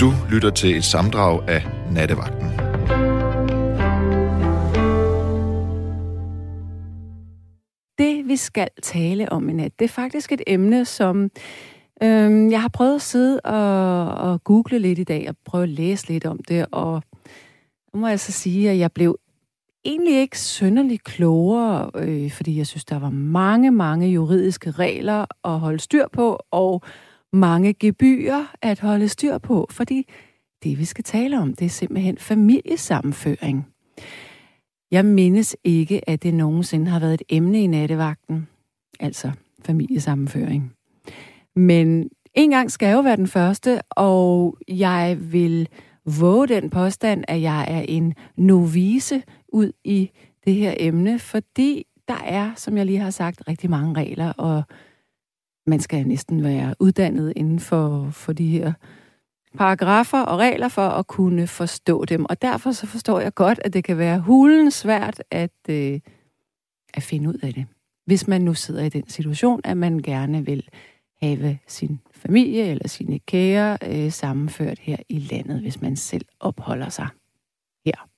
Du lytter til et samdrag af Nattevagten. Det, vi skal tale om i nat, det er faktisk et emne, som øhm, jeg har prøvet at sidde og, og google lidt i dag, og prøve at læse lidt om det, og nu må jeg så sige, at jeg blev egentlig ikke synderligt klogere, øh, fordi jeg synes, der var mange, mange juridiske regler at holde styr på, og mange gebyrer at holde styr på, fordi det, vi skal tale om, det er simpelthen familiesammenføring. Jeg mindes ikke, at det nogensinde har været et emne i nattevagten, altså familiesammenføring. Men en gang skal jeg jo være den første, og jeg vil våge den påstand, at jeg er en novice ud i det her emne, fordi der er, som jeg lige har sagt, rigtig mange regler, og man skal næsten være uddannet inden for, for de her paragrafer og regler for at kunne forstå dem. Og derfor så forstår jeg godt, at det kan være hulen svært at, øh, at finde ud af det. Hvis man nu sidder i den situation, at man gerne vil have sin familie eller sine kære øh, sammenført her i landet, hvis man selv opholder sig her.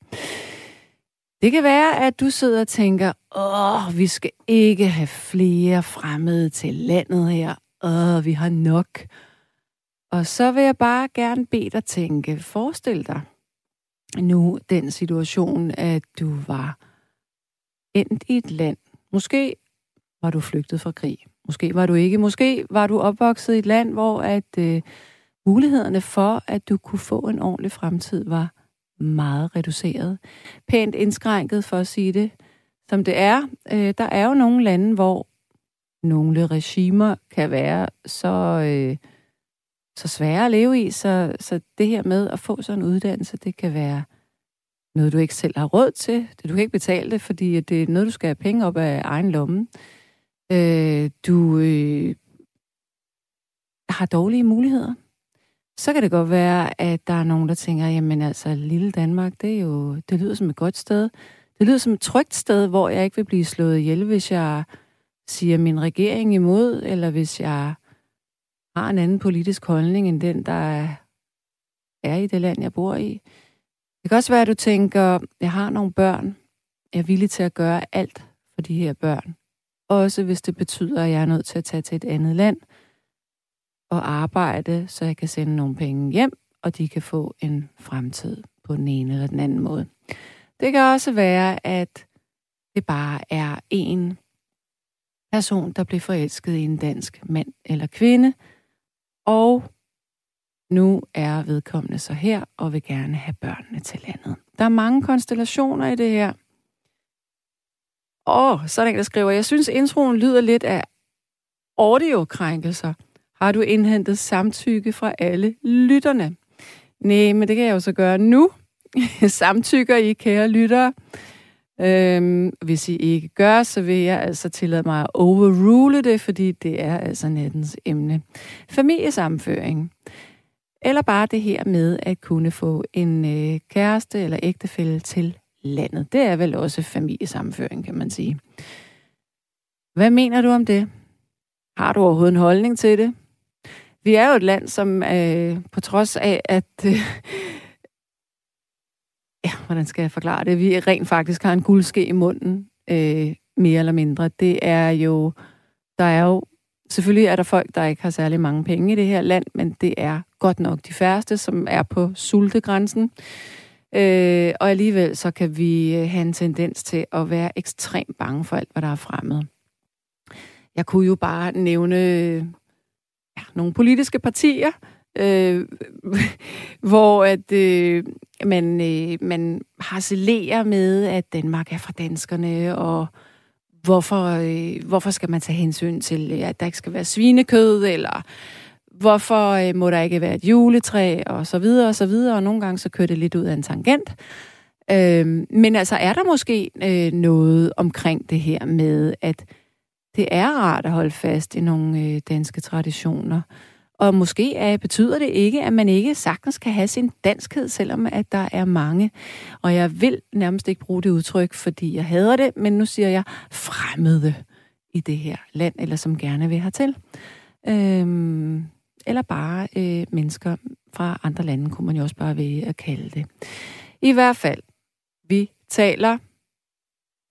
Det kan være, at du sidder og tænker, åh, vi skal ikke have flere fremmede til landet her. Åh, vi har nok. Og så vil jeg bare gerne bede dig tænke, forestil dig nu den situation, at du var endt i et land. Måske var du flygtet fra krig. Måske var du ikke. Måske var du opvokset i et land, hvor at øh, mulighederne for, at du kunne få en ordentlig fremtid, var meget reduceret. Pænt indskrænket, for at sige det som det er. Øh, der er jo nogle lande, hvor nogle regimer kan være så, øh, så svære at leve i, så, så det her med at få sådan en uddannelse, det kan være noget, du ikke selv har råd til. Det, du kan ikke betale det, fordi det er noget, du skal have penge op af egen lomme. Øh, du øh, har dårlige muligheder så kan det godt være, at der er nogen, der tænker, jamen altså, lille Danmark, det, er jo, det lyder som et godt sted. Det lyder som et trygt sted, hvor jeg ikke vil blive slået ihjel, hvis jeg siger min regering imod, eller hvis jeg har en anden politisk holdning end den, der er i det land, jeg bor i. Det kan også være, at du tænker, jeg har nogle børn, jeg er villig til at gøre alt for de her børn. Også hvis det betyder, at jeg er nødt til at tage til et andet land – og arbejde, så jeg kan sende nogle penge hjem, og de kan få en fremtid på den ene eller den anden måde. Det kan også være, at det bare er en person, der bliver forelsket i en dansk mand eller kvinde, og nu er vedkommende så her og vil gerne have børnene til landet. Der er mange konstellationer i det her. Og så er der en, der skriver, jeg synes introen lyder lidt af audiokrænkelser. Har du indhentet samtykke fra alle lytterne? Nej, men det kan jeg jo så gøre nu. Samtykker I, kære lyttere. Øhm, hvis I ikke gør, så vil jeg altså tillade mig at overrule det, fordi det er altså nattens emne. Familiesammenføring. Eller bare det her med at kunne få en øh, kæreste eller ægtefælle til landet. Det er vel også familiesammenføring, kan man sige. Hvad mener du om det? Har du overhovedet en holdning til det? Vi er jo et land, som øh, på trods af, at... Øh, ja, hvordan skal jeg forklare det? Vi rent faktisk har en guldske i munden, øh, mere eller mindre. Det er jo... Der er jo... Selvfølgelig er der folk, der ikke har særlig mange penge i det her land, men det er godt nok de færreste, som er på sultegrænsen. Øh, og alligevel så kan vi øh, have en tendens til at være ekstremt bange for alt, hvad der er fremmed. Jeg kunne jo bare nævne ja, nogle politiske partier, øh, hvor at øh, man, øh, man harcelerer med, at Danmark er fra danskerne, og hvorfor, øh, hvorfor skal man tage hensyn til, øh, at der ikke skal være svinekød, eller hvorfor øh, må der ikke være et juletræ, og så videre, og så videre, og nogle gange så kører det lidt ud af en tangent. Øh, men altså, er der måske øh, noget omkring det her med, at det er rart at holde fast i nogle øh, danske traditioner. Og måske er, betyder det ikke, at man ikke sagtens kan have sin danskhed, selvom at der er mange. Og jeg vil nærmest ikke bruge det udtryk, fordi jeg hader det, men nu siger jeg fremmede i det her land, eller som gerne vil hertil. Øhm, eller bare øh, mennesker fra andre lande, kunne man jo også bare ved at kalde det. I hvert fald, vi taler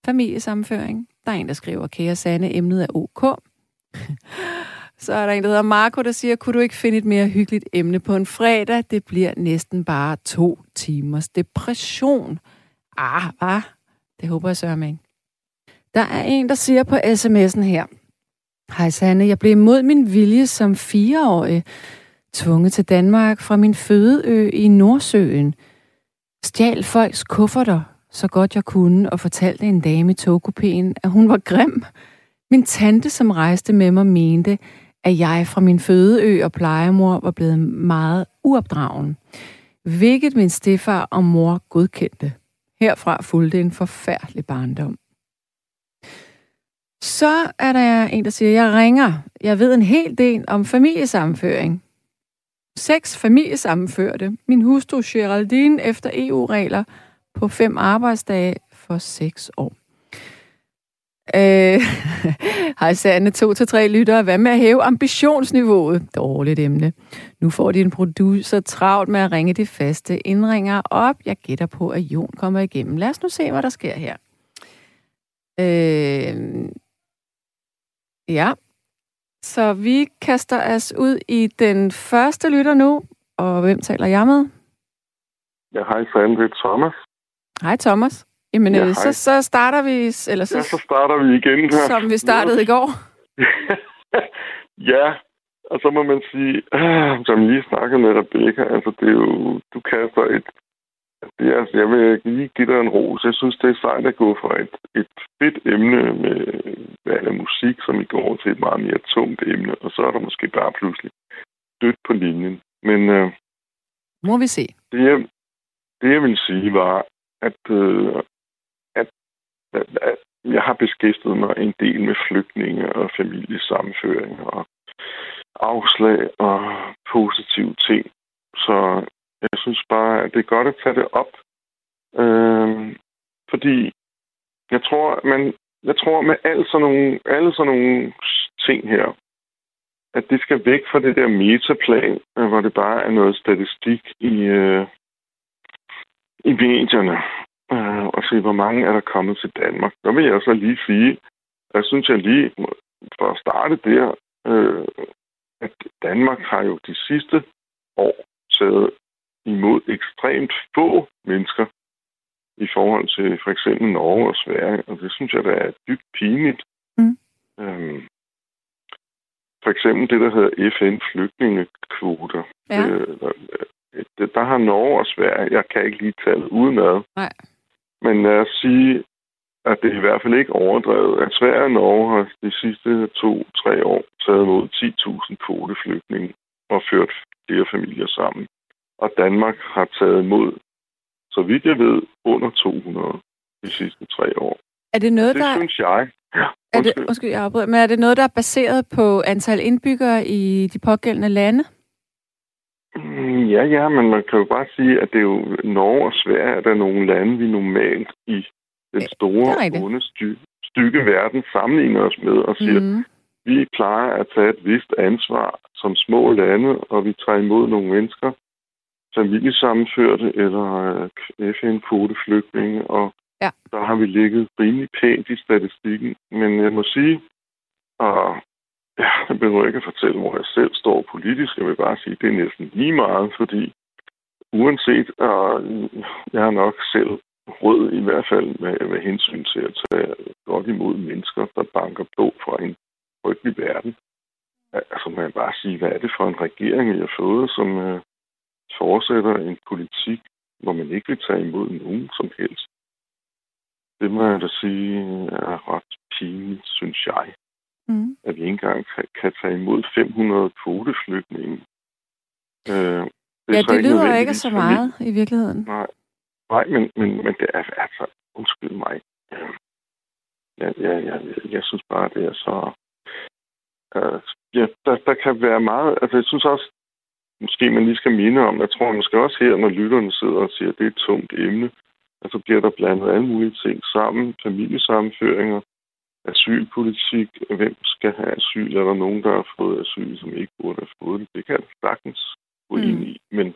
familiesammenføring. Der er en, der skriver, kære Sande, emnet er ok. Så er der en, der hedder Marco, der siger, kunne du ikke finde et mere hyggeligt emne på en fredag? Det bliver næsten bare to timers depression. Ah, hvad? Det håber jeg sørger med. Der er en, der siger på sms'en her. Hej Sanne, jeg blev mod min vilje som fireårig tvunget til Danmark fra min fødeø i Nordsøen. Stjal folks kufferter, så godt jeg kunne, og fortalte en dame i togkupéen, at hun var grim. Min tante, som rejste med mig, mente, at jeg fra min fødeø og plejemor var blevet meget uopdragen. Hvilket min stefar og mor godkendte. Herfra fulgte en forfærdelig barndom. Så er der en, der siger, jeg ringer. Jeg ved en hel del om familiesammenføring. Seks familiesammenførte. Min hustru Geraldine efter EU-regler på fem arbejdsdage for seks år. Øh, hej Sande, to til tre lyttere. Hvad med at hæve ambitionsniveauet? Dårligt emne. Nu får din producer travlt med at ringe de faste indringer op. Jeg gætter på, at Jon kommer igennem. Lad os nu se, hvad der sker her. Øh, ja, så vi kaster os ud i den første lytter nu. Og hvem taler jeg med? Ja, hej Sande, det er Thomas. Hej Thomas. Jamen, ja, øh, så, så starter vi... Eller så, ja, så starter vi igen her. Som vi startede i går. ja, og så må man sige, øh, som lige snakkede med Rebecca, altså det er jo, du kaster et, det er, altså, jeg vil lige give dig en ros. Jeg synes, det er sejt at gå fra et, et fedt emne med hvad er musik, som i går til et meget mere tungt emne, og så er der måske bare pludselig dødt på linjen. Men øh, må vi se. Det, jeg, det, jeg vil sige, var, at øh, jeg har beskæftiget mig en del med flygtninge og familiesammenføring og afslag og positive ting. Så jeg synes bare, at det er godt at tage det op. Øh, fordi jeg tror, man, jeg tror med alle sådan, nogle, alle sådan nogle ting her, at det skal væk fra det der metaplan, hvor det bare er noget statistik i, øh, i medierne øh, og se, hvor mange er der kommet til Danmark. Der vil jeg så lige sige, jeg synes jeg lige, for at starte der, øh, at Danmark har jo de sidste år taget imod ekstremt få mennesker i forhold til for eksempel Norge og Sverige, og det synes jeg, der er dybt pinligt. Mm. Øhm, for eksempel det, der hedder FN-flygtningekvoter. Ja. Øh, der, der har Norge og Sverige, jeg kan ikke lige tale udenad, Nej. Men lad os sige, at det er i hvert fald ikke overdrevet, at Sverige og Norge har de sidste to-tre år taget imod 10.000 kvoteflygtninge og ført flere familier sammen. Og Danmark har taget imod, så vidt jeg ved, under 200 de sidste tre år. Er det noget, det der... synes jeg. Ja, er det, undskyld, jeg afbryder, men er det noget, der er baseret på antal indbyggere i de pågældende lande? Mm, ja, ja, men man kan jo bare sige, at det er jo Norge og Sverige, der er nogle lande, vi normalt i den store, onde, sty- stykke verden sammenligner os med og siger, mm. vi plejer at tage et vist ansvar som små lande, og vi tager imod nogle mennesker, familiesammenførte eller øh, FN-kvoteflygtninge, og ja. der har vi ligget rimelig pænt i statistikken. Men jeg må sige, og Ja, jeg behøver ikke at fortælle, hvor jeg selv står politisk. Jeg vil bare sige, at det er næsten lige meget, fordi uanset, og jeg er nok selv rød i hvert fald med, med hensyn til at tage godt imod mennesker, der banker på fra en frygtelig verden. Altså man kan bare sige, hvad er det for en regering, jeg har fået, som øh, fortsætter en politik, hvor man ikke vil tage imod nogen som helst. Det må jeg da sige er ret pinligt, synes jeg mm. at vi ikke engang kan, kan tage imod 500 kvoteflygtninge. Øh, det ja, det lyder ikke så meget i virkeligheden. Nej, nej men, men, men det er altså, undskyld mig. Ja, ja, ja, jeg synes bare, det er så... Uh, ja, der, der kan være meget... Altså, jeg synes også, måske man lige skal minde om, jeg tror måske også her, når lytterne sidder og siger, at det er et tungt emne, altså bliver der blandet alle mulige ting sammen, familiesammenføringer, asylpolitik, hvem skal have asyl, er der nogen, der har fået asyl, som ikke burde have fået det. Det kan jeg sagtens gå mm. ind i, men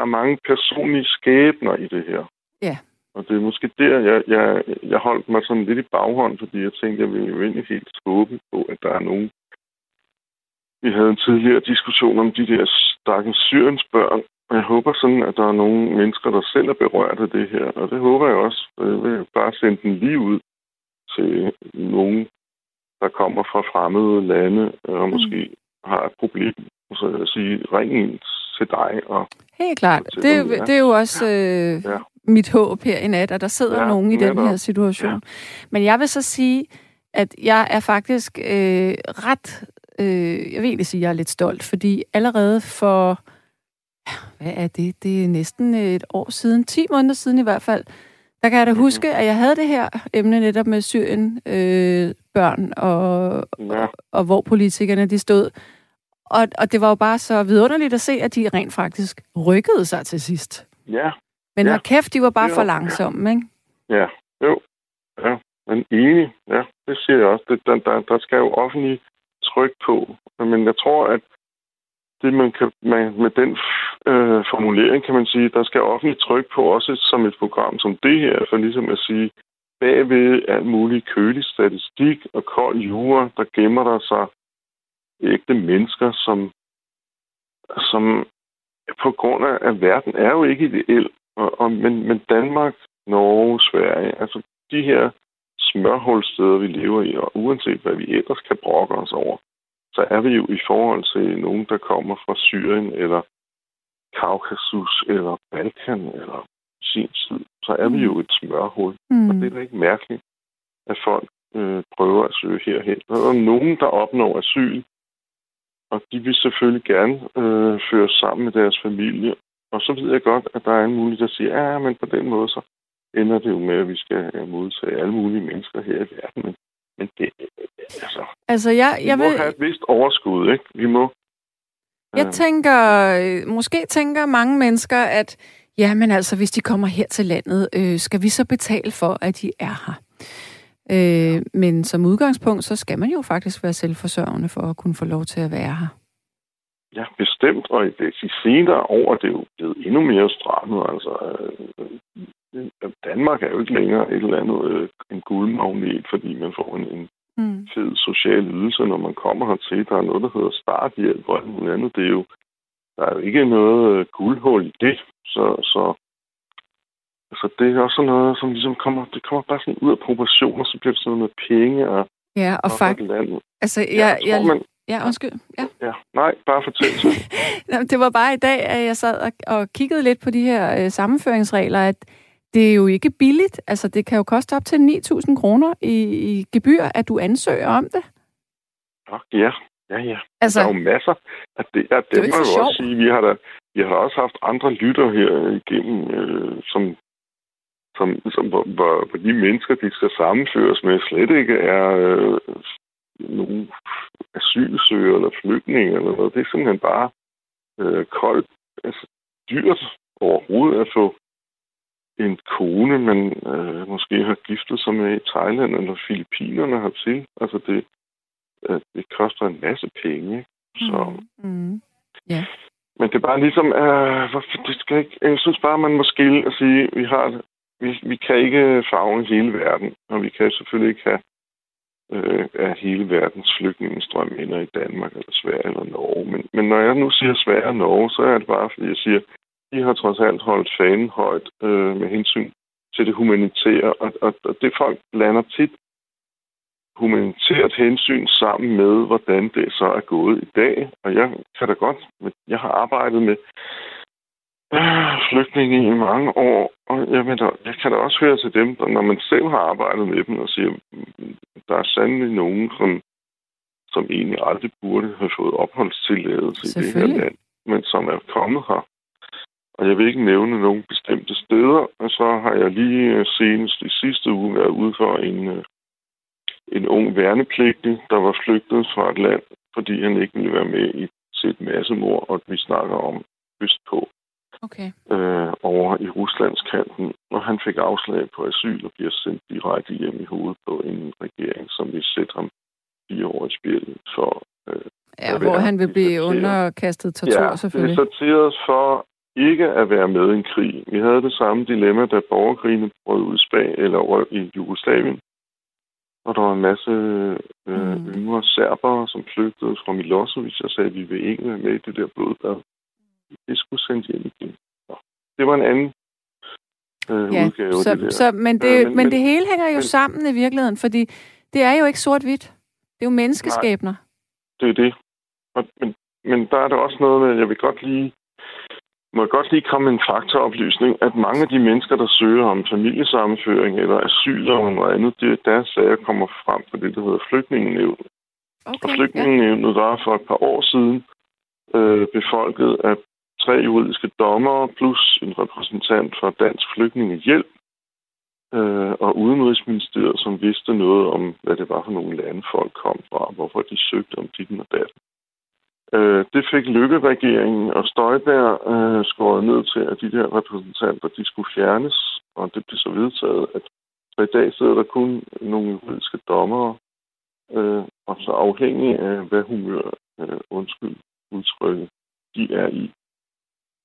er mange personlige skæbner i det her. Ja. Og det er måske der, jeg, jeg, jeg holdt mig sådan lidt i baghånd, fordi jeg tænkte, jeg ville jo egentlig helt håbe på, at der er nogen... Vi havde en tidligere diskussion om de der stakkels Syriens børn, og jeg håber sådan, at der er nogle mennesker, der selv er berørt af det her. Og det håber jeg også. Jeg vil bare sende den lige ud til nogen, der kommer fra fremmede lande, og mm. måske mm. har et problem. Så jeg sige, ring ind til dig. Og Helt klart. Det, det er jo også øh, ja. mit håb her i nat, at der sidder ja, nogen i den her situation. Ja. Men jeg vil så sige, at jeg er faktisk øh, ret... Øh, jeg vil egentlig sige, at jeg er lidt stolt, fordi allerede for hvad er det? Det er næsten et år siden, 10 måneder siden i hvert fald, der kan jeg da huske, at jeg havde det her emne netop med Syrien, øh, børn, og, ja. og, og hvor politikerne de stod. Og, og det var jo bare så vidunderligt at se, at de rent faktisk rykkede sig til sidst. Ja. Men ja. kæft, de var bare jo. for langsomme, ikke? Ja, jo. Ja, men enig. Ja, det siger jeg også. Det, der, der, der skal jo offentlig tryk på. Men jeg tror, at det man kan, man, med den øh, formulering kan man sige, der skal offentligt tryk på også som et program som det her, for ligesom at sige, bagved alt muligt kølig statistik og kold jura, der gemmer der sig ægte mennesker, som, som på grund af, at verden er jo ikke ideel, og, og, men, men Danmark, Norge, Sverige, altså de her smørhulsteder, vi lever i, og uanset hvad vi ellers kan brokke os over, så er vi jo i forhold til nogen, der kommer fra Syrien eller Kaukasus eller Balkan eller sin tid, så er mm. vi jo et smørhul. Mm. Og det er da ikke mærkeligt, at folk øh, prøver at søge herhen. Der er nogen, der opnår asyl, og de vil selvfølgelig gerne øh, føre sammen med deres familie. Og så ved jeg godt, at der er en mulighed, der siger, ja, men på den måde så ender det jo med, at vi skal modtage alle mulige mennesker her i verden. Men men det, altså, altså jeg, jeg vi vil... må have et vist overskud, ikke? Vi må... Jeg øh... tænker, måske tænker mange mennesker, at ja, men altså, hvis de kommer her til landet, øh, skal vi så betale for, at de er her? Øh, men som udgangspunkt, så skal man jo faktisk være selvforsørgende for at kunne få lov til at være her. Ja, bestemt. Og i de senere år det er jo blevet endnu mere strammet. Altså, øh, Danmark er jo ikke længere et eller andet øh, en guldmagnet, fordi man får en, en mm. fed social ydelse, når man kommer hertil. Der er noget, der hedder starthjælp og alt muligt andet. Det er jo, der er jo ikke noget øh, guldhul i det. Så, så altså, det er også sådan noget, som ligesom kommer, det kommer bare sådan ud af proportioner, så bliver det sådan noget med penge og Ja, og faktisk... Altså, jeg, jeg, jeg, man, Ja, undskyld. Ja. ja. Nej, bare fortæl det var bare i dag, at jeg sad og, og kiggede lidt på de her øh, sammenføringsregler, at det er jo ikke billigt. Altså, det kan jo koste op til 9.000 kroner i, i gebyr, at du ansøger om det. Ja, ja, ja. Altså, der er jo masser. At det, ja, det, det er må jo også sige, vi har da, vi har også haft andre lytter her igennem, øh, som, som, som hvor, hvor de mennesker, de skal sammenføres med, slet ikke er øh, nogen asylsøger eller flygtninge eller noget. Det er simpelthen bare øh, koldt, altså dyrt overhovedet at få en kone, man øh, måske har giftet sig med i Thailand eller Filippinerne hertil. Altså det, øh, det koster en masse penge. Så. Mm. Mm. Yeah. Men det er bare ligesom, øh, hvorfor, det skal ikke, jeg synes bare, man må skille og sige, vi har vi, vi kan ikke farve hele verden, og vi kan selvfølgelig ikke have øh, af hele verdens flygtningestrøm ender i Danmark eller Sverige eller Norge. Men, men når jeg nu siger Sverige og Norge, så er det bare, fordi jeg siger, de har trods alt holdt fanen højt øh, med hensyn til det humanitære, og, og, og det folk blander tit humanitært hensyn sammen med, hvordan det så er gået i dag. Og jeg kan da godt, jeg har arbejdet med flygtninge i mange år, og jeg, mener, jeg kan da også høre til dem, der, når man selv har arbejdet med dem, og siger, der er sandelig nogen, som, som egentlig aldrig burde have fået opholdstilladelse i det her land, men som er kommet her. Og jeg vil ikke nævne nogen bestemte steder, og så har jeg lige øh, senest i sidste uge været ude for en, øh, en ung værnepligtig, der var flygtet fra et land, fordi han ikke ville være med i til et massemord, og vi snakker om østpå okay. øh, over i Ruslands kanten, og han fik afslag på asyl og bliver sendt direkte hjem i hovedet på en regering, som vil sætte ham fire år i spil for... Øh, ja, hvor han vil blive underkastet tortur, ja, selvfølgelig. det er sorteret for ikke at være med i en krig. Vi havde det samme dilemma, da borgerkrigene brød ud i eller i Jugoslavien. Og der var en masse øh, mm. yngre serbere, som flygtede fra Milosevic og sagde, at vi vil ikke være med i det der blodbad. Det skulle sendes hjem igen. Det var en anden øh, ja, udgave. Så, det der. Så, men, det, ja, men, men det hele hænger jo men, sammen i virkeligheden, fordi det er jo ikke sort-hvidt. Det er jo menneskeskæbner. Nej, det er det. Og, men, men der er der også noget med, jeg vil godt lige må jeg godt lige komme med en faktooplysning, at mange af de mennesker, der søger om familiesammenføring eller asyl eller noget andet, det, deres sager kommer frem på det, der hedder flygtningenævnet. Okay, og flygtningenævnet ja. var for et par år siden øh, befolket af tre juridiske dommere plus en repræsentant for Dansk Flygtningehjælp øh, og Udenrigsministeriet, som vidste noget om, hvad det var for nogle lande folk kom fra, hvorfor de søgte om dit og dat. Øh, det fik Lykke-regeringen og Støjberg øh, skåret ned til, at de der repræsentanter de skulle fjernes, og det blev så vedtaget, at så i dag sidder der kun nogle juridiske dommere, øh, og så afhængig af, hvad humør, øh, undskyld, udtrykket, de er i,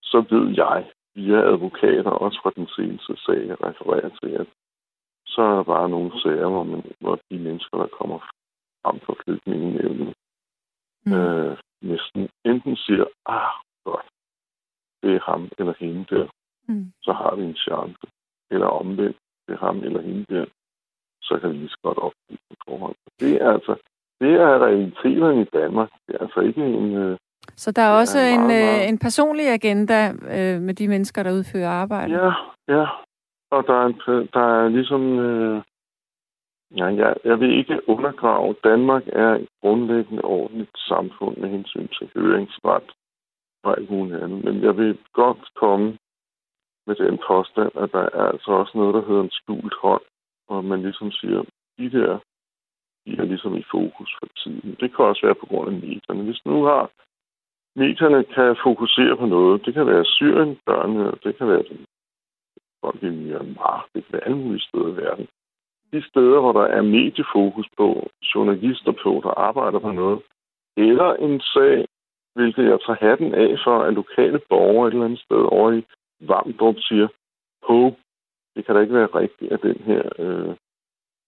så ved jeg via advokater, også fra den seneste sag, jeg refererer til, at så er der bare nogle sager, hvor, man, hvor de mennesker, der kommer frem for flygtningenevnet, mm. øh, næsten enten siger, ah, godt, det er ham eller hende der, mm. så har vi en chance. Eller omvendt, det er ham eller hende der, så kan vi lige så godt opbygge et forhold. Det er altså, det er realiteterne i Danmark. Det er altså ikke en... Øh, så der er også er en, en, meget, meget... en personlig agenda øh, med de mennesker, der udfører arbejde? Ja, ja. Og der er, en, der er ligesom... Øh, Ja, jeg, jeg vil ikke undergrave. Danmark er grundlæggende ordentligt samfund med hensyn til høringsret og alt muligt andet. Men jeg vil godt komme med den påstand, at der er altså også noget, der hedder en skjult hånd, og man ligesom siger, de der, de er ligesom i fokus for tiden. Det kan også være på grund af medierne. Hvis nu har medierne kan fokusere på noget, det kan være Syrien, børnene, det kan være den folk i Myanmar, det kan være alle mulige steder i verden de steder, hvor der er mediefokus på, journalister på, der arbejder på noget, eller en sag, hvilket jeg tager hatten af for, at lokale borgere et eller andet sted over i Varmdrup siger, på, det kan da ikke være rigtigt, at den her øh,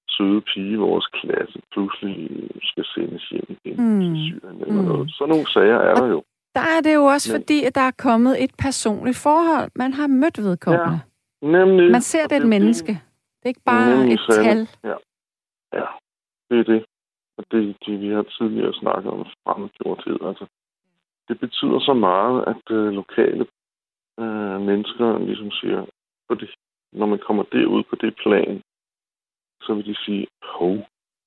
søde pige i vores klasse pludselig skal sendes hjem igen mm. til Syrien eller mm. noget. Sådan nogle sager er der jo. Der er det jo også Men, fordi, at der er kommet et personligt forhold. Man har mødt vedkommende. Ja, nemlig. Man ser det et menneske. Det er ikke bare Nemlig et sande. tal. Ja. ja, det er det. Og det, det vi har tidligere snakket om fremmedgjorthed. Altså, det betyder så meget, at øh, lokale øh, mennesker ligesom siger, på det, når man kommer derud på det plan, så vil de sige, hov,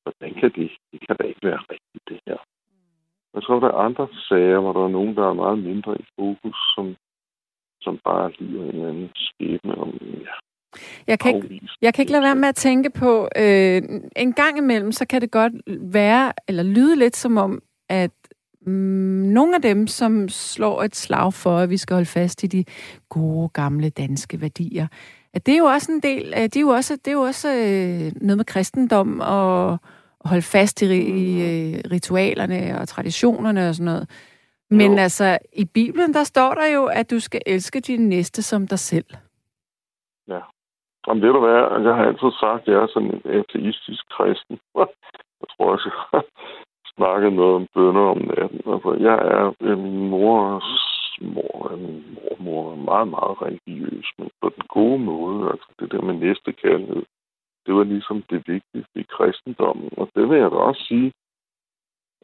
hvordan kan det? Det kan da ikke være rigtigt, det her. Jeg tror, der er andre sager, hvor der er nogen, der er meget mindre i fokus, som, som bare lider en eller anden jeg kan, ikke, jeg kan ikke lade være med at tænke på, øh, en gang imellem, så kan det godt være, eller lyde lidt som om, at mm, nogle af dem, som slår et slag for, at vi skal holde fast i de gode, gamle danske værdier, at det er jo også en del, det er jo også, det er jo også øh, noget med kristendom og holde fast i, i øh, ritualerne og traditionerne og sådan noget. Men jo. altså, i Bibelen, der står der jo, at du skal elske din næste som dig selv. Ja. Om ved du hvad, jeg har altid sagt, at jeg er sådan en ateistisk kristen. jeg tror også, jeg har snakket noget om bønder om natten. Altså, jeg er øh, min mors mor, øh, min mormor er meget, meget religiøs, men på den gode måde. Altså, det der med næste kærlighed, det var ligesom det vigtigste i kristendommen. Og det vil jeg da også sige,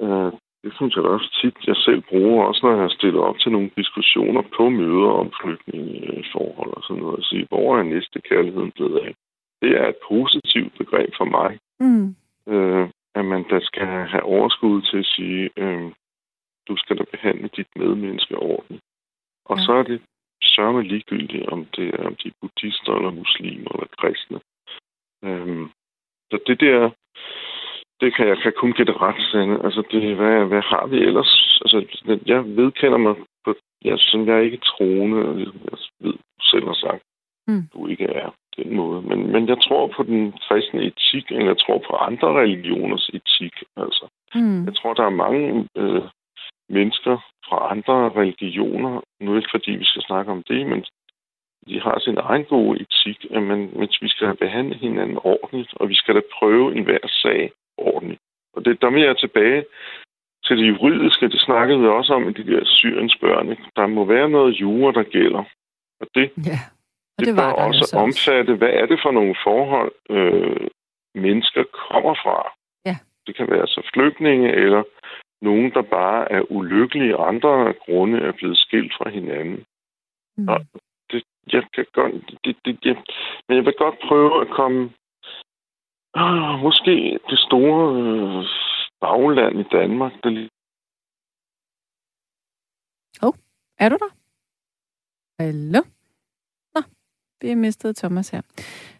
øh, det synes jeg også tit, jeg selv bruger, også når jeg stiller op til nogle diskussioner på møder om flygtningeforhold og sådan noget, at sige, hvor er næste kærligheden blevet af? Det er et positivt begreb for mig. Mm. Øh, at man da skal have overskud til at sige, øh, du skal da behandle dit medmenneske ordentligt. Og ja. så er det sørme ligegyldigt, om det er om de er buddhister eller muslimer eller kristne. Øh, så det der det kan jeg kan kun gætte ret. Altså, det, hvad, hvad har vi ellers? Altså, jeg vedkender mig på, jeg, som jeg er ikke troende, jeg ved selv har sagt, mm. du ikke er den måde. Men, men jeg tror på den kristne etik, eller jeg tror på andre religioners etik. Altså. Mm. Jeg tror, der er mange øh, mennesker, fra andre religioner. Nu ikke fordi vi skal snakke om det, men de har sin egen gode etik, men, men vi skal behandle hinanden ordentligt, og vi skal da prøve enhver sag. Og det, der vil jeg tilbage til det juridiske, det snakkede vi også om i de der syriens børn. Der må være noget jura, der gælder. Og det, ja, og det, det bør også altså omfatte, hvad er det for nogle forhold, øh, mennesker kommer fra. Ja. Det kan være så flygtninge, eller nogen, der bare er ulykkelige, andre grunde er blevet skilt fra hinanden. Mm. Og det, jeg kan godt, det, det, det, men jeg vil godt prøve at komme Ah, måske det store øh, bagland i Danmark, der lige... Hov, oh, er du der? Hallo? Nå, vi har mistet Thomas her.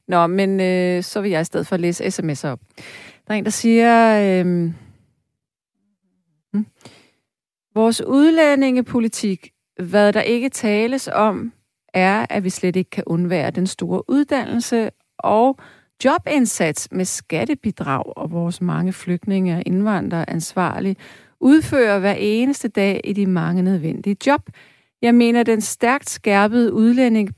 Nå, men øh, så vil jeg i stedet for læse sms'er op. Der er en, der siger... Øh, hmm, Vores udlændingepolitik, hvad der ikke tales om, er, at vi slet ikke kan undvære den store uddannelse og jobindsats med skattebidrag, og vores mange flygtninge og indvandrere ansvarlige udfører hver eneste dag i de mange nødvendige job. Jeg mener, den stærkt skærpede udlænding,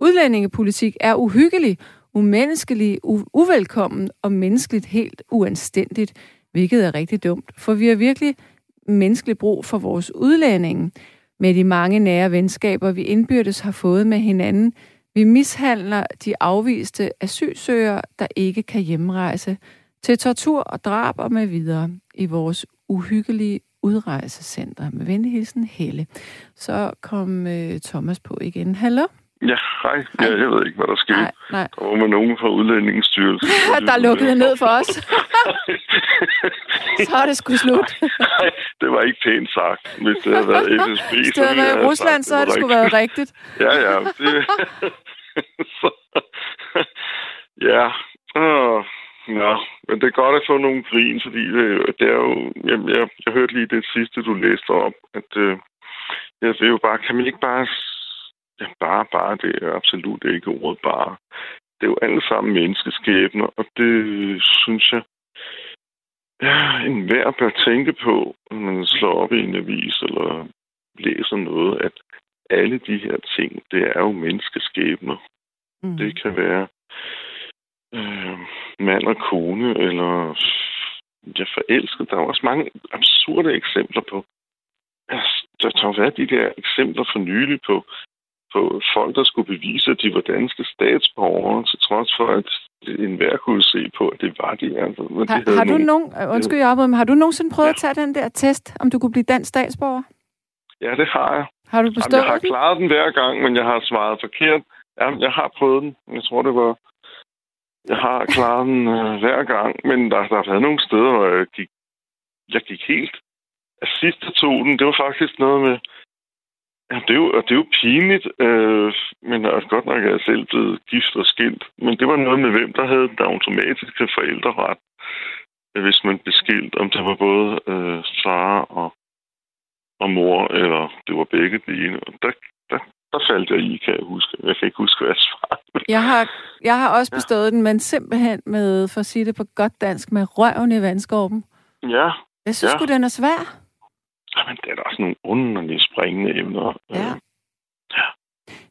udlændingepolitik er uhyggelig, umenneskelig, u- uvelkommen og menneskeligt helt uanstændigt, hvilket er rigtig dumt, for vi har virkelig menneskelig brug for vores udlændinge med de mange nære venskaber, vi indbyrdes har fået med hinanden. Vi mishandler de afviste asylsøgere, der ikke kan hjemrejse, til tortur og drab og med videre i vores uhyggelige udrejsecenter. Med venlig hilsen, Helle. Så kom øh, Thomas på igen. Hallo? Ja, hej. Ja, jeg ved ikke, hvad der skete. Nej, nej. Der var med nogen fra Udlændingsstyrelsen. der lukkede ned for os. så er det sgu slut. Nej, det var ikke pænt sagt. Hvis det havde været FSB, Hvis det havde været i Rusland, sagt, så havde det sgu været rigtigt. ja, ja. Det... så... ja. Oh. Ja, men det er godt at få nogle grin, fordi det, det er jo... Jeg, jeg, jeg hørte lige det sidste, du læste op, at øh, jeg vil jo bare... Kan man ikke bare bare, bare, det er absolut ikke ordet bare. Det er jo alle sammen menneskeskæbner, og det synes jeg, ja, en hver bør tænke på, når man slår op i en avis eller læser noget, at alle de her ting, det er jo menneskeskæbner. Mm. Det kan være øh, mand og kone, eller ja, forelsket. Der er også mange absurde eksempler på. Der har været de der eksempler for nylig på på folk, der skulle bevise, at de var danske statsborgere, til trods for, at enhver kunne se på, at det var de. Altså. Men har, de har, du nogen, undskyld, jeg men har du nogensinde prøvet ja. at tage den der test, om du kunne blive dansk statsborger? Ja, det har jeg. Har du bestået Jamen, Jeg har den? klaret den hver gang, men jeg har svaret forkert. Jamen, jeg har prøvet den. Jeg tror, det var... Jeg har klaret den uh, hver gang, men der, der har været nogle steder, hvor jeg gik, jeg gik helt... At sidste tog den, det var faktisk noget med det er jo, det er jo pinligt, øh, men er godt nok er jeg selv blevet gift og skilt. Men det var noget med, hvem der havde den automatiske forældreret, hvis man blev skilt, om det var både øh, far og, og mor, eller det var begge dele. Og der, der, der faldt jeg i, kan jeg huske. Jeg kan ikke huske, hvad jeg svarede. Jeg har, jeg har også bestået ja. den, men simpelthen med, for at sige det på godt dansk, med røven i vandskorben. Ja. Jeg synes ja. den er svær. Jamen, det er da også nogle underlige springende emner. Ja. ja.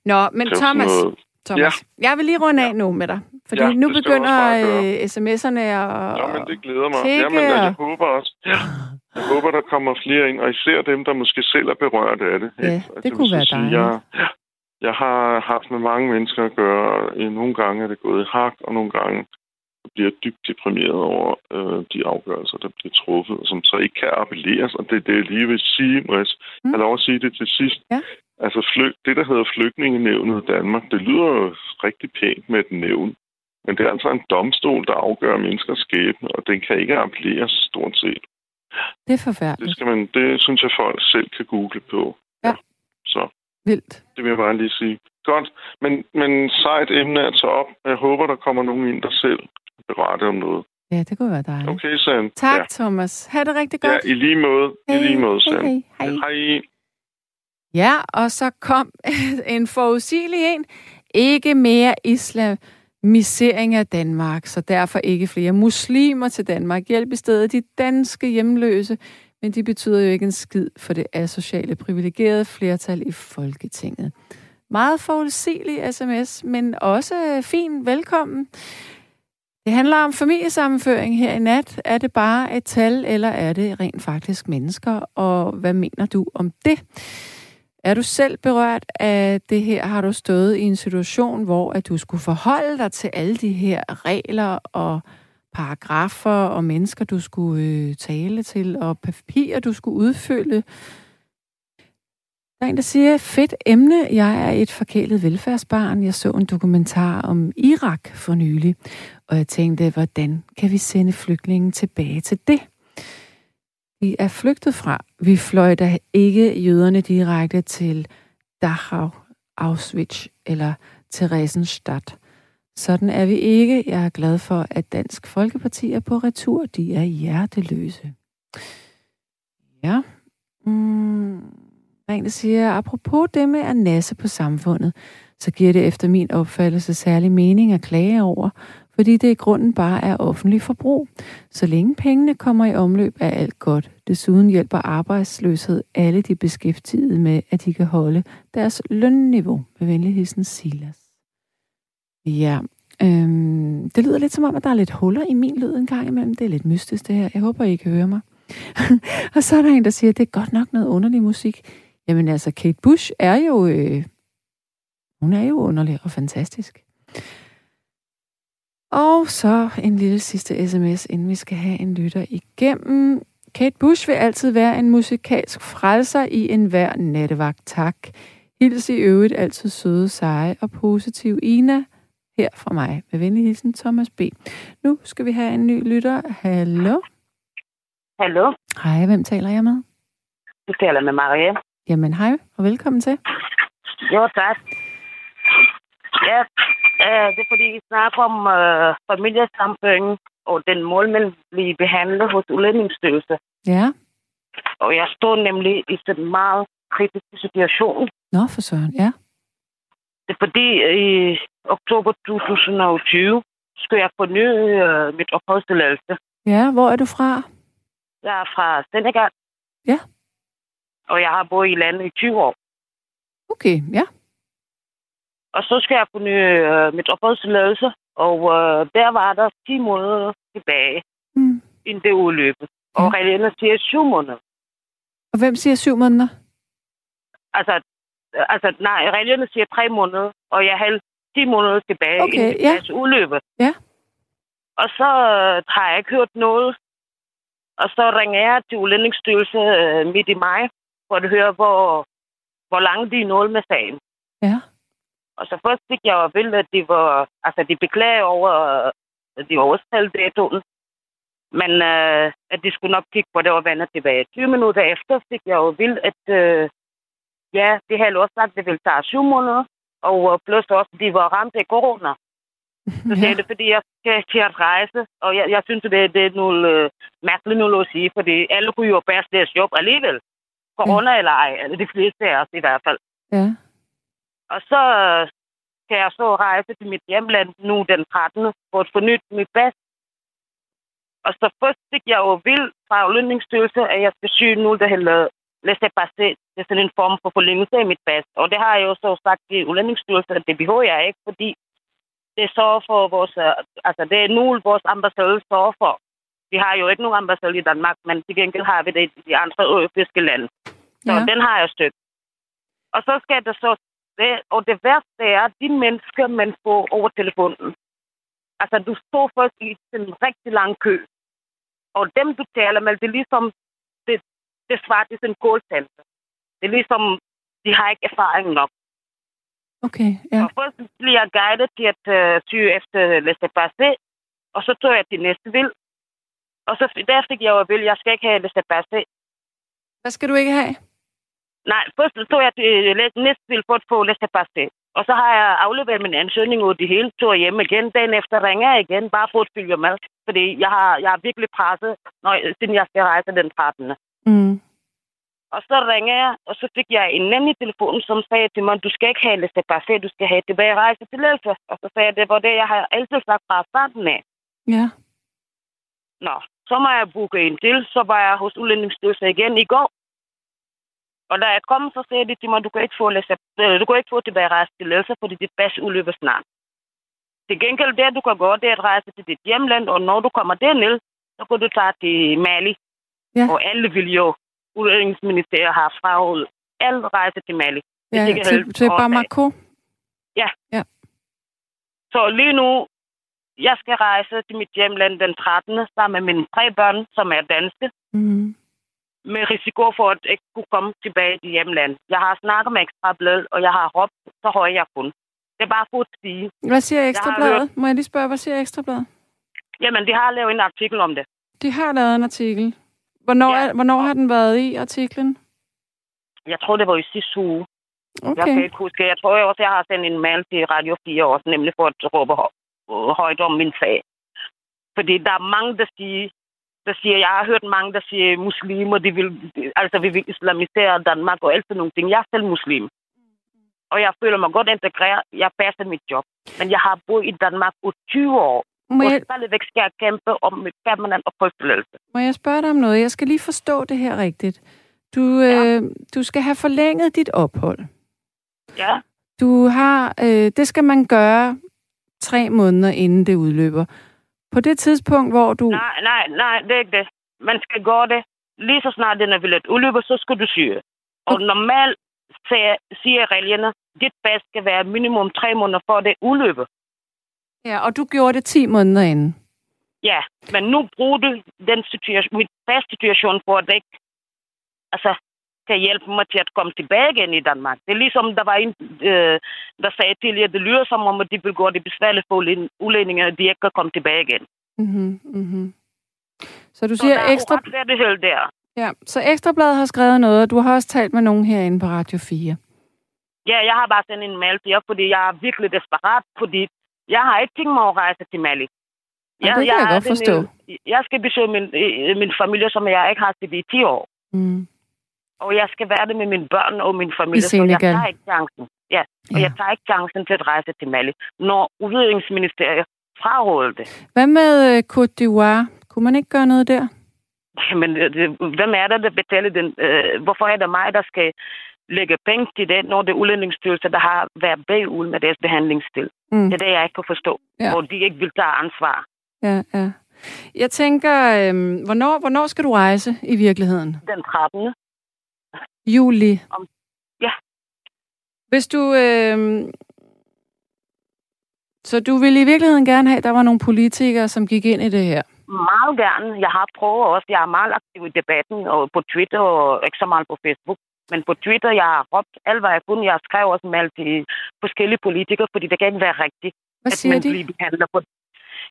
Nå, men Thomas, noget... Thomas, ja. jeg vil lige runde af nu med dig. Fordi ja, nu begynder øh, sms'erne at Ja, men det glæder mig. Ja, men jeg håber også. Ja. Jeg håber, der kommer flere ind, og især dem, der måske selv er berørt af det. Ja, det, det kunne være dejligt. Jeg, ja, jeg har haft med mange mennesker at gøre. Nogle gange er det gået i hak, og nogle gange bliver dybt deprimeret over øh, de afgørelser, der bliver truffet, og som så ikke kan appelleres. Og det er det, jeg lige vil sige, må jeg mm. have lov at sige det til sidst. Ja. Altså, flyg, det, der hedder flygtningenævnet i Danmark, det lyder jo rigtig pænt med et nævn. Men det er altså en domstol, der afgør menneskers skæbne, og den kan ikke appelleres stort set. Det er forfærdeligt. Det, skal man, det synes jeg, folk selv kan google på. Ja. ja. Så. Vildt. Det vil jeg bare lige sige. Godt, men, men sejt emne at tage op. Jeg håber, der kommer nogen ind, der selv berette om noget. Ja, det kunne være dejligt. Okay, Sam. Tak, ja. Thomas. Ha' det rigtig godt. Ja, i lige måde. Hey. I lige måde, Sam. Hej, hej. hej. Ja, og så kom en forudsigelig en. Ikke mere islamisering af Danmark, så derfor ikke flere muslimer til Danmark. Hjælp i stedet de danske hjemløse men de betyder jo ikke en skid for det asociale privilegerede flertal i Folketinget. Meget forudsigelig sms, men også fin velkommen. Det handler om familiesammenføring her i nat. Er det bare et tal, eller er det rent faktisk mennesker? Og hvad mener du om det? Er du selv berørt af det her? Har du stået i en situation, hvor at du skulle forholde dig til alle de her regler og paragrafer og mennesker, du skulle øh, tale til, og papirer, du skulle udfylde? Der er en, der siger, fedt emne, jeg er et forkælet velfærdsbarn. Jeg så en dokumentar om Irak for nylig, og jeg tænkte, hvordan kan vi sende flygtningen tilbage til det? Vi er flygtet fra. Vi fløj da ikke jøderne direkte til Dachau, Auschwitz eller Theresienstadt. Sådan er vi ikke. Jeg er glad for, at Dansk Folkeparti er på retur. De er hjerteløse. Ja. Mm. Rene siger, apropos det med at nasse på samfundet, så giver det efter min opfattelse særlig mening at klage over, fordi det i grunden bare er offentlig forbrug. Så længe pengene kommer i omløb, er alt godt. Desuden hjælper arbejdsløshed alle de beskæftigede med, at de kan holde deres lønniveau. Med venligheden Silas. Ja, øhm, det lyder lidt som om, at der er lidt huller i min lyd en gang imellem. Det er lidt mystisk det her. Jeg håber, I kan høre mig. og så er der en, der siger, at det er godt nok noget underlig musik. Jamen altså, Kate Bush er jo... Øh, hun er jo underlig og fantastisk. Og så en lille sidste sms, inden vi skal have en lytter igennem. Kate Bush vil altid være en musikalsk frelser i enhver nattevagt. Tak. Hils i øvrigt altid søde, seje og positiv Ina her fra mig. Med venlig hilsen, Thomas B. Nu skal vi have en ny lytter. Hallo? Hallo? Hej, hvem taler jeg med? Du taler med Maria. Jamen hej, og velkommen til. Jo, tak. Ja, øh, det er fordi, vi snakker om øh, familiesamføring, og den mål, man bliver behandlet hos udlændingsstyrelse. Ja. Og jeg står nemlig i sådan en meget kritisk situation. Nå, for søren, ja. Det er fordi, i oktober 2020 skal jeg forny øh, mit opholdstilladelse. Ja, hvor er du fra? Jeg er fra Senegal. Ja. Og jeg har boet i landet i 20 år. Okay, ja. Og så skal jeg forny øh, mit opholdstilladelse, og øh, der var der 10 måneder tilbage, mm. inden det udløbet. Og reglerne siger 7 måneder. Og hvem siger 7 måneder? Altså, altså nej, reglerne siger 3 måneder, og jeg har 10 måneder tilbage, okay, inden ja. det udløbet. Ja. Og så øh, har jeg ikke hørt noget. Og så ringer jeg til Udlændingsstyrelse øh, midt i maj, for at høre, hvor, hvor langt de er nået med sagen. Ja. Og så først fik jeg at vide, at de var, altså de beklager over, at de overstalt datoen. Men øh, at de skulle nok kigge på, det var vandet tilbage. 20 minutter efter fik jeg jo vildt, at øh, ja, det havde også sagt, at det ville tage syv måneder. Og øh, plus også, at de var ramt af corona. Så det er det, fordi jeg skal til at rejse, og jeg, jeg synes, det, det er noget øh, mærkeligt noget at sige, fordi alle kunne jo passe deres job alligevel. Corona ja. eller ej, eller de fleste af os i hvert fald. Ja. Og så skal jeg så rejse til mit hjemland nu den 13. for at fornyt mit pas. Og så først fik jeg jo vild fra Lønningsstyrelse, at jeg skal syge nu, der hedder laissez passer. Det er sådan en form for forlængelse af mit pas. Og det har jeg jo så sagt til Udlændingsstyrelsen, at det behøver jeg ikke, fordi det så for vores, altså det er nu vores ambassade så for. Vi har jo ikke nogen ambassade i Danmark, men til gengæld har vi det i de andre europæiske lande. Så ja. den har jeg stødt. Og så skal det så og det værste er, de mennesker, man får over telefonen, altså du står først i en rigtig lang kø, og dem, du taler med, det er ligesom, det, det svarer til en callcenter. Det er ligesom, de har ikke erfaring nok. Okay, ja. Og først bliver jeg guidet til at uh, sy efter laissez passer, og så tog jeg til næste vil. Og så der fik jeg jo at jeg skal ikke have laissez passer. Hvad skal du ikke have? Nej, først tog jeg til næste vil for at få laissez passer. Og så har jeg afleveret min ansøgning ud det hele, tog hjem igen. Dagen efter ringer jeg igen, bare for at følge med. Fordi jeg har, jeg er virkelig presset, når, siden jeg skal rejse den 13. Mm. Og så ringer jeg, og så fik jeg en anden i telefonen, som sagde til mig, du skal ikke have laissez passer, du skal have tilbage rejse til Og så sagde jeg, det var det, jeg har altid sagt fra starten af. Ja. Nå, så må jeg booke en til. Så var jeg hos Udlændingsstyrelsen igen i går. Og da jeg kom, så sagde de til mig, du kan ikke få, læse, øh, du kan ikke få tilbagerejstilladelse, fordi dit pas udløber snart. Til gengæld det, du kan gå, det er at rejse til dit hjemland, og når du kommer derned, så kan du tage til Mali. Ja. Og alle vil jo, Udlændingsministeriet har frarådet, alle rejse til Mali. Ja, til, til, til Bamako? Ja. ja. Så lige nu, jeg skal rejse til mit hjemland den 13. sammen med mine tre børn, som er danske. Mm. Med risiko for at ikke kunne komme tilbage til hjemland. Jeg har snakket med Ekstrablad, og jeg har råbt, så højt jeg kun. Det er bare for at sige. Hvad siger Ekstrabladet? Hørt... Må jeg lige spørge, hvad siger Ekstrabladet? Jamen, de har lavet en artikel om det. De har lavet en artikel. Hvornår, ja. er, hvornår har den været i artiklen? Jeg tror, det var i sidste uge. Okay. Jeg kan ikke huske. Jeg tror også, jeg har sendt en mail til Radio 4 også, nemlig for at råbe højt om min sag. Fordi der er mange, der siger, der siger, jeg har hørt mange, der siger, muslimer, de vil, altså vi vil islamisere Danmark og alt sådan nogle ting. Jeg er selv muslim. Og jeg føler mig godt integreret. Jeg passer mit job. Men jeg har boet i Danmark i 20 år. Må jeg... Og stadigvæk skal jeg kæmpe om mit permanent opholdstilladelse. Må jeg spørge dig om noget? Jeg skal lige forstå det her rigtigt. Du, ja. øh, du skal have forlænget dit ophold. Ja. Du har, øh, det skal man gøre tre måneder inden det udløber. På det tidspunkt, hvor du... Nej, nej, nej, det er ikke det. Man skal gøre det. Lige så snart den er vildt udløber, så skal du syge. Og okay. normalt siger, siger reglerne, dit pas skal være minimum tre måneder for det udløber. Ja, og du gjorde det 10 måneder inden. Ja, men nu bruger du den situation, mit situation for at det ikke altså, kan hjælpe mig til at komme tilbage igen i Danmark. Det er ligesom, der var en, øh, der sagde til at det lyder som om, at de gå det besværligt for udlændinge, at de ikke kan komme tilbage igen. Mm-hmm, mm-hmm. Så du siger så ekstra... er der. Ja, så Ekstrabladet har skrevet noget, og du har også talt med nogen herinde på Radio 4. Ja, jeg har bare sendt en mail til jer, fordi jeg er virkelig desperat, fordi jeg har ikke tænkt mig at rejse til Mali. Ja, jeg, det kan jeg, jeg godt forstå. Min, jeg skal besøge min, min familie, som jeg ikke har set i 10 år. Mm. Og jeg skal være det med mine børn og min familie, så jeg tager ikke chancen. Ja, og ja. jeg tager ikke chancen til at rejse til Mali, når udviklingsministeriet fraråder det. Hvad med uh, Côte d'Ivoire? Kunne man ikke gøre noget der? Men det, hvem er der, der betaler den? Uh, hvorfor er det mig, der skal lægge penge til det, når det er udlændingsstyrelse, der har været bagud med deres behandlingsstil? Mm. Det er det, jeg ikke kan forstå. Ja. Hvor de ikke vil tage ansvar. Ja, ja. Jeg tænker, øh, hvornår, hvornår skal du rejse i virkeligheden? Den 13. Juli? Om, ja. Hvis du... Øh, så du ville i virkeligheden gerne have, at der var nogle politikere, som gik ind i det her? Meget gerne. Jeg har prøvet også. Jeg er meget aktiv i debatten og på Twitter og ikke så meget på Facebook. Men på Twitter, jeg har råbt alt, hvad jeg kunne. Jeg skrev også med til forskellige politikere, fordi det kan ikke være rigtigt, hvad at man de? bliver behandlet på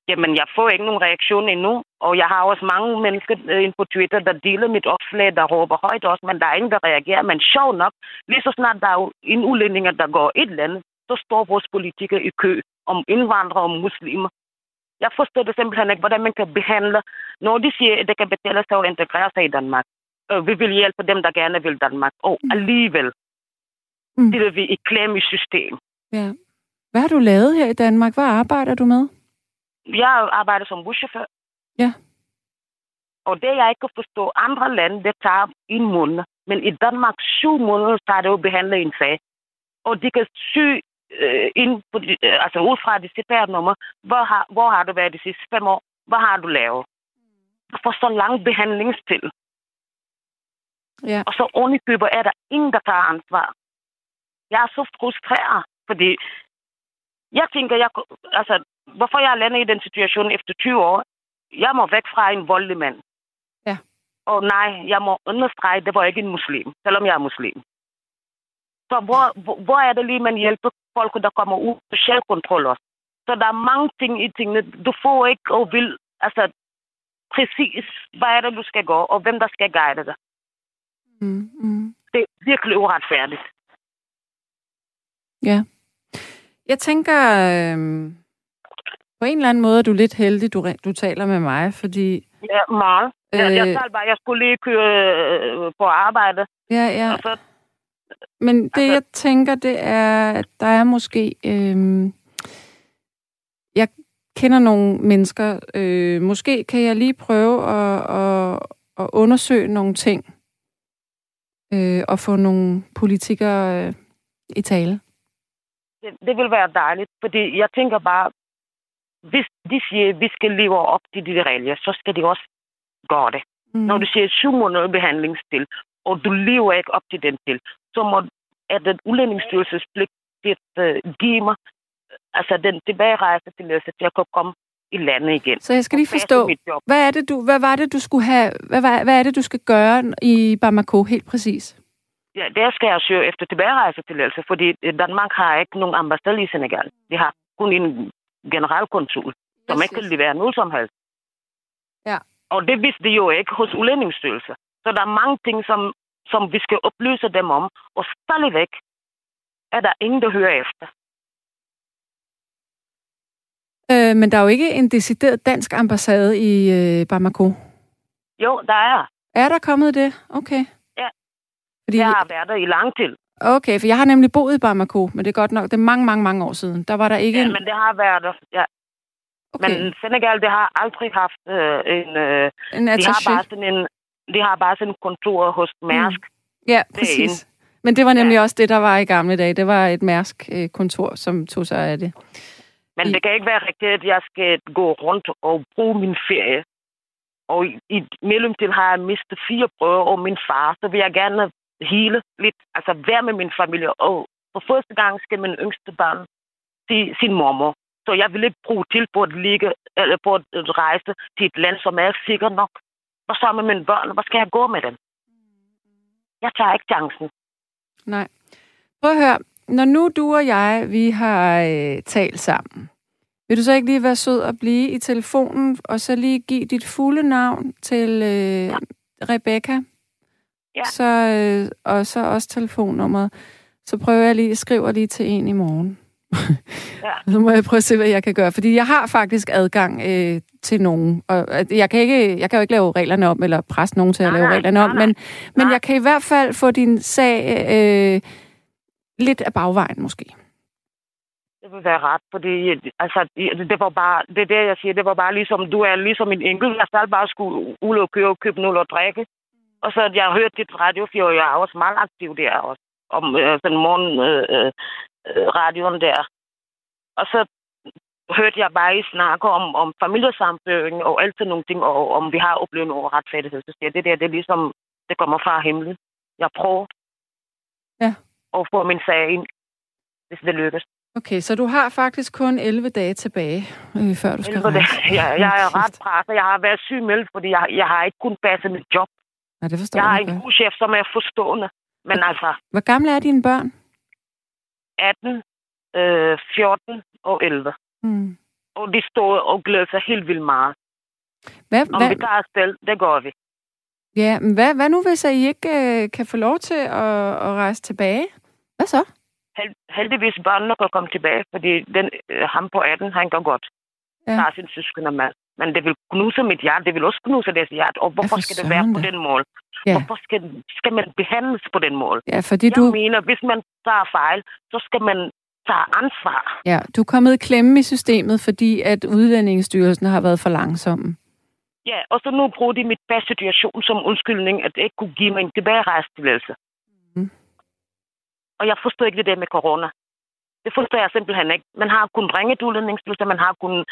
Jamen, jeg får ikke nogen reaktion endnu, og jeg har også mange mennesker øh, ind på Twitter, der deler mit opslag, der råber højt også, men der er ingen, der reagerer. Men sjov nok, lige så snart der er en udlænding, der går et eller andet, så står vores politikere i kø om indvandrere og muslimer. Jeg forstår det simpelthen ikke, hvordan man kan behandle, når de siger, at det kan betale sig at integrere sig i Danmark. Vi vil hjælpe dem, der gerne vil Danmark. Og mm. alligevel mm. det vi i klem i system. Ja. Hvad har du lavet her i Danmark? Hvad arbejder du med? Jeg arbejder som buschauffør. Ja. Og det, jeg ikke kan forstå, andre lande, det tager en måned. Men i Danmark, syv måneder, tager det jo behandle en sag. Og de kan sy øh, ind på de, øh, altså ud fra det CPR-nummer, hvor har, hvor har du været de sidste fem år? Hvad har du lavet? For så lang behandlingstid. Ja. Og så underkøber er der ingen, der tager ansvar. Jeg er så frustreret, fordi jeg tænker, jeg, altså, hvorfor jeg landet i den situation efter 20 år. Jeg må væk fra en voldelig mand. Ja. Og nej, jeg må understrege, det var ikke en muslim, selvom jeg er muslim. Så hvor, hvor, hvor er det lige, man hjælper folk, der kommer ud på selvkontrol også? Så der er mange ting i tingene. Du får ikke og vil, altså præcis, hvad er det, du skal gå, og hvem der skal guide dig. Mm, mm. Det er virkelig uretfærdigt. Ja. Jeg tænker, øh, på en eller anden måde er du lidt heldig, du, du taler med mig, fordi... Ja, meget. Øh, jeg, jeg, øh, bare, jeg skulle lige køre øh, på arbejde. Ja, ja. så, Men det, altså, jeg tænker, det er, at der er måske... Øh, jeg kender nogle mennesker. Øh, måske kan jeg lige prøve at, at, at undersøge nogle ting øh, og få nogle politikere øh, i tale. Det, det vil være dejligt, fordi jeg tænker bare, hvis de siger, at vi skal leve op til de regler, så skal de også gøre det. Mm. Når du siger syv måneder behandlingsstil, og du lever ikke op til den til, så må er den udlændingsstyrelses pligt til at uh, give mig altså den tilbagerejse til at jeg kan komme i landet igen. Så jeg skal lige forstå, hvad, er det, du, hvad var det, du skulle have, hvad, hvad, hvad er det, du skal gøre i Bamako helt præcis? Ja, der skal jeg søge efter tilbagerejsetilladelse, fordi Danmark har ikke nogen ambassade i Senegal. De har kun en generalkonsul, som yes, ikke kan levere noget som helst. Ja. Og det vidste de jo ikke hos udlændingsstyrelsen. Så der er mange ting, som, som vi skal oplyse dem om, og stadigvæk er der ingen, der hører efter. Øh, men der er jo ikke en decideret dansk ambassade i øh, Bamako. Jo, der er. Er der kommet det? Okay. Ja. Fordi... Jeg har været der i lang tid. Okay, for jeg har nemlig boet i Bamako, men det er godt nok, det er mange, mange, mange år siden. Der var der ikke... Ja, en... men det har været der, ja. Okay. Men Senegal, det har aldrig haft øh, en... Øh, en de har bare sådan en... De har bare sådan en kontor hos Mærsk. Mm. Ja, præcis. Men det var nemlig ja. også det, der var i gamle dage. Det var et Mærsk-kontor, som tog sig af det. Men I... det kan ikke være rigtigt, at jeg skal gå rundt og bruge min ferie. Og i, i mellemtiden har jeg mistet fire prøver og min far, så vil jeg gerne hele lidt, altså være med min familie. Og for første gang skal min yngste barn se sin mormor. Så jeg vil ikke bruge til på at, ligge, eller på at rejse til et land, som er sikkert nok. Og så med mine børn, hvor skal jeg gå med dem? Jeg tager ikke chancen. Nej. Prøv at høre. Når nu du og jeg, vi har øh, talt sammen, vil du så ikke lige være sød at blive i telefonen, og så lige give dit fulde navn til øh, ja. Rebecca? Ja. Så, øh, og så også telefonnummeret. Så prøver jeg lige, skriver lige til en i morgen. Ja. så må jeg prøve at se, hvad jeg kan gøre. Fordi jeg har faktisk adgang øh, til nogen. Og jeg kan, ikke, jeg kan jo ikke lave reglerne om, eller presse nogen til at lave reglerne om, nej, men, men jeg kan i hvert fald få din sag øh, lidt af bagvejen måske. Det vil være ret, fordi altså, det var bare, det er det, jeg siger, det var bare ligesom, du er ligesom en enkelt, jeg skal bare skulle ud og køre og købe noget og drikke. Og så jeg har hørt dit radio, for jeg er også meget aktiv der også, om øh, den morgen øh, øh, radioen der. Og så hørte jeg bare I snakke om, om familiesamføring og alt sådan nogle ting, og om vi har oplevet noget retfærdighed. Så siger det der, det er ligesom, det kommer fra himlen. Jeg prøver ja. at få min sag ind, hvis det lykkes. Okay, så du har faktisk kun 11 dage tilbage, øh, før du skal rejse. Ja, jeg er ret presset. Jeg har været syg med, fordi jeg, jeg har ikke kun passet mit job. Nej, det forstår jeg har en god chef, som er forstående. Men Hvor, altså... Hvor gamle er dine børn? 18, øh, 14 og 11. Mm. Og de står og glæder sig helt vildt meget. Hvad, Om hvad? vi tager afsted, det gør vi. Ja, men hvad, hvad nu, hvis I ikke øh, kan få lov til at, at rejse tilbage? Hvad så? Held, heldigvis børnene kan komme tilbage, fordi den, øh, ham på 18, han går godt. Ja. Der er sin søskende mand. Men det vil knuse mit hjerte, det vil også knuse deres hjerte. Og hvorfor skal det være på den mål? Ja. Hvorfor skal, skal man behandles på den mål? Ja, fordi Jeg du... mener, hvis man tager fejl, så skal man tage ansvar. Ja, du er kommet i klemme i systemet, fordi at udlændingsstyrelsen har været for langsomme. Ja, og så nu bruger de mit situation som undskyldning, at det ikke kunne give mig en tilbagerejstilladelse. Mm. Og jeg forstår ikke det der med corona. Det forstår jeg simpelthen ikke. Man har kunnet ringe til udlændingsstyrelsen, man har kunnet,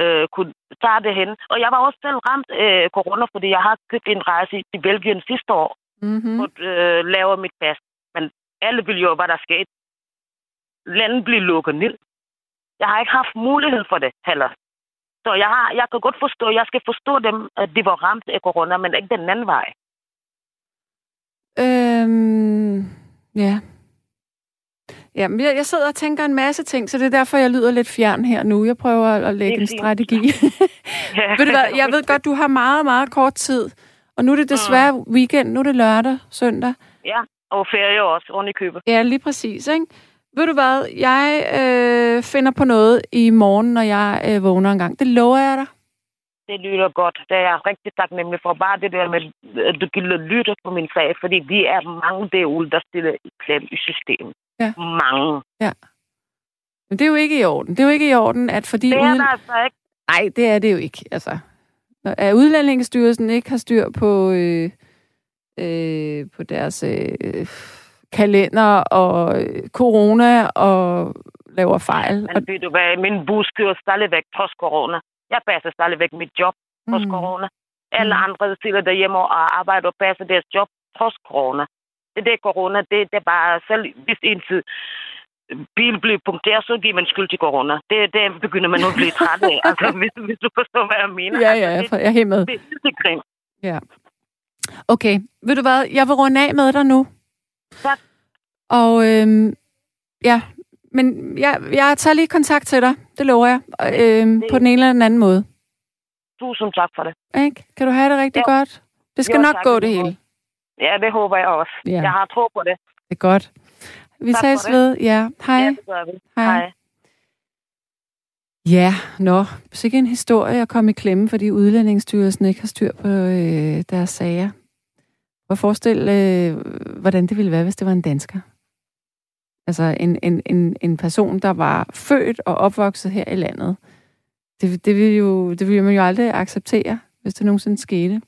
øh, kunnet tage det hen. Og jeg var også selv ramt af øh, corona, fordi jeg har købt en rejse til Belgien sidste år, mm-hmm. og øh, laver mit pas. Men alle vil jo, hvad der skete. Landet bliver lukket ned. Jeg har ikke haft mulighed for det heller. Så jeg, har, jeg kan godt forstå, jeg skal forstå dem, at de var ramt af corona, men ikke den anden vej. Øhm, ja. Ja, men jeg, jeg sidder og tænker en masse ting, så det er derfor, jeg lyder lidt fjern her nu. Jeg prøver at lægge en strategi. ja. ved du hvad, jeg ved godt, du har meget, meget kort tid. Og nu er det desværre mm. weekend, nu er det lørdag, søndag. Ja, og ferie også, oven i købet. Ja, lige præcis, ikke? Ved du hvad, jeg øh, finder på noget i morgen, når jeg øh, vågner en gang. Det lover jeg dig. Det lyder godt. Det er jeg rigtig taknemmelig for. Bare det der med, at du gider lytte på min sag, fordi vi er mange derude, der stiller i klem i systemet. Ja. Mange. Ja. Men det er jo ikke i orden. Det er jo ikke i orden, at fordi... Det er uden... der altså ikke. Nej, det er det jo ikke. Altså, at Udlændingsstyrelsen ikke har styr på, øh, øh, på deres øh, kalender og øh, corona og laver fejl. Men ved du hvad, min bus kører stadigvæk trods corona. Jeg passer stadigvæk mit job trods mm. corona. Alle andre sidder derhjemme og arbejder og passer deres job trods corona. Det der corona, det, det er bare selv, hvis en tid bil bliver punkteret, så giver man skyld til corona. Det, det begynder man nu at blive træt af. altså, hvis, hvis du forstår, hvad jeg mener. Ja, ja, altså, det, jeg er helt med. Det, det, det er grim. Ja. Okay, ved du hvad? Jeg vil runde af med dig nu. Tak. Og øhm, ja, men jeg, jeg tager lige kontakt til dig. Det lover jeg. Øhm, det... På den ene eller den anden måde. Tusind tak for det. Ikke? Kan du have det rigtig ja. godt? Det skal jo, nok tak, gå det hele. Ja, det håber jeg også. Ja. Jeg har tro på det. Det er godt. Vi tak ses ved. Ja, hej. Ja, det gør vi. Hej. hej. Ja, nå, sikkert en historie at komme i klemme, fordi udlændingsstyrelsen ikke har styr på øh, deres sager. Prøv at forestille, øh, hvordan det ville være, hvis det var en dansker. Altså en, en, en, en person, der var født og opvokset her i landet. Det, det, ville jo, det ville man jo aldrig acceptere, hvis det nogensinde skete.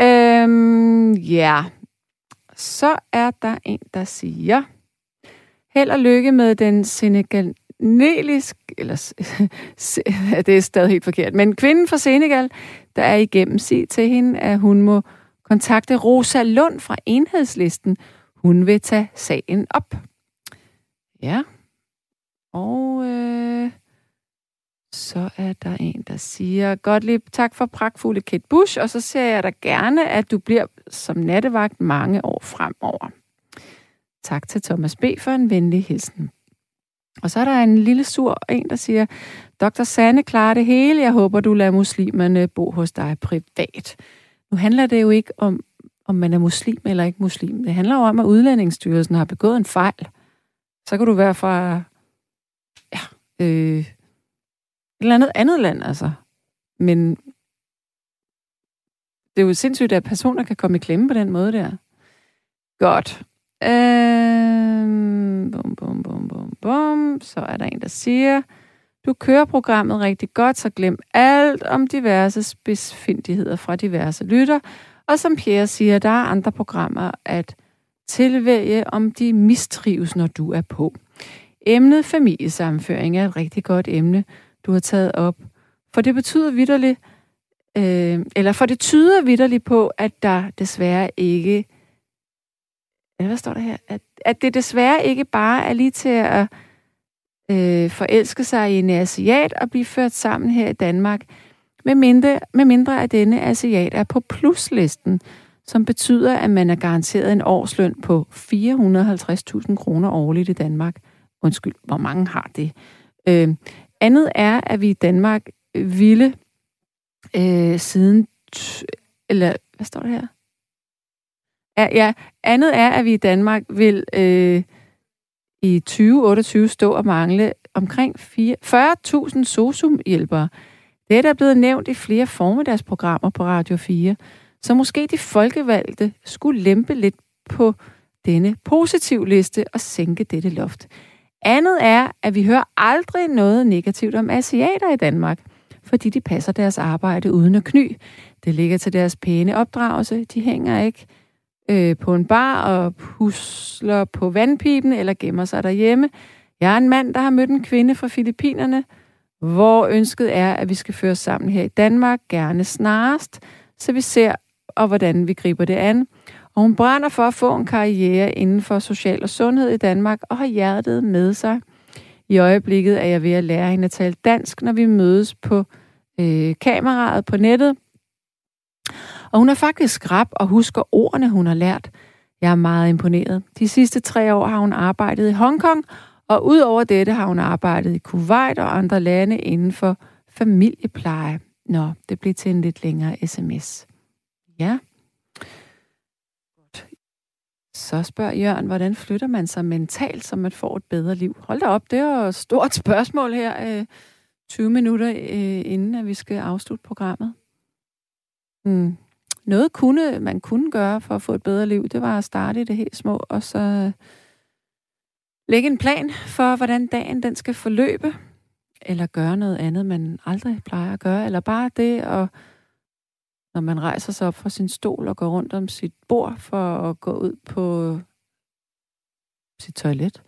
Øhm, ja, yeah. så er der en, der siger, held og lykke med den senegalesisk, eller det er stadig helt forkert, men kvinden fra Senegal, der er igennem sig til hende, at hun må kontakte Rosa Lund fra enhedslisten. Hun vil tage sagen op. Ja. Og øh, så er der en, der siger, Gottlieb, tak for pragtfulde Kate Bush, og så ser jeg dig gerne, at du bliver som nattevagt mange år fremover. Tak til Thomas B. for en venlig hilsen. Og så er der en lille sur en, der siger, Dr. Sanne klarer det hele. Jeg håber, du lader muslimerne bo hos dig privat. Nu handler det jo ikke om, om man er muslim eller ikke muslim. Det handler jo om, at udlændingsstyrelsen har begået en fejl. Så kan du være fra ja, øh, eller andet andet land, altså. Men det er jo sindssygt, at personer kan komme i klemme på den måde der. Godt. Øhm, bum, bum, bum, bum, bum. Så er der en, der siger, du kører programmet rigtig godt, så glem alt om diverse spidsfindigheder fra diverse lytter. Og som Pierre siger, der er andre programmer at tilvælge, om de mistrives, når du er på. Emnet familiesammenføring er et rigtig godt emne, du har taget op. For det betyder vidderligt, øh, eller for det tyder vidderligt på, at der desværre ikke, eller hvad står der her, at, at det desværre ikke bare er lige til at øh, forelske sig i en asiat og blive ført sammen her i Danmark, med mindre, med mindre at denne asiat er på pluslisten, som betyder, at man er garanteret en årsløn på 450.000 kroner årligt i Danmark. Undskyld, hvor mange har det? Øh, andet er, at vi i Danmark ville øh, siden... Eller, hvad står der her? Ja, ja, andet er, at vi i Danmark vil øh, i 2028 stå og mangle omkring 40.000 sosumhjælpere. Det er blevet nævnt i flere formiddagsprogrammer på Radio 4, så måske de folkevalgte skulle lempe lidt på denne positiv liste og sænke dette loft. Andet er, at vi hører aldrig noget negativt om asiater i Danmark, fordi de passer deres arbejde uden at kny. Det ligger til deres pæne opdragelse. De hænger ikke øh, på en bar og pusler på vandpipen eller gemmer sig derhjemme. Jeg er en mand, der har mødt en kvinde fra Filippinerne, hvor ønsket er, at vi skal føre sammen her i Danmark, gerne snarest, så vi ser, og hvordan vi griber det an. Og hun brænder for at få en karriere inden for social og sundhed i Danmark, og har hjertet med sig. I øjeblikket er jeg ved at lære hende at tale dansk, når vi mødes på øh, kameraet på nettet. Og hun er faktisk skrab og husker ordene, hun har lært. Jeg er meget imponeret. De sidste tre år har hun arbejdet i Hongkong, og udover dette har hun arbejdet i Kuwait og andre lande inden for familiepleje. Nå, det blev til en lidt længere sms. Ja. Så spørger Jørgen, hvordan flytter man sig mentalt, så man får et bedre liv? Hold da op, det er et stort spørgsmål her, øh, 20 minutter øh, inden at vi skal afslutte programmet. Hmm. Noget kunne man kunne gøre for at få et bedre liv, det var at starte i det helt små, og så øh, lægge en plan for, hvordan dagen den skal forløbe. eller gøre noget andet, man aldrig plejer at gøre, eller bare det at når man rejser sig op fra sin stol og går rundt om sit bord for at gå ud på sit toilet,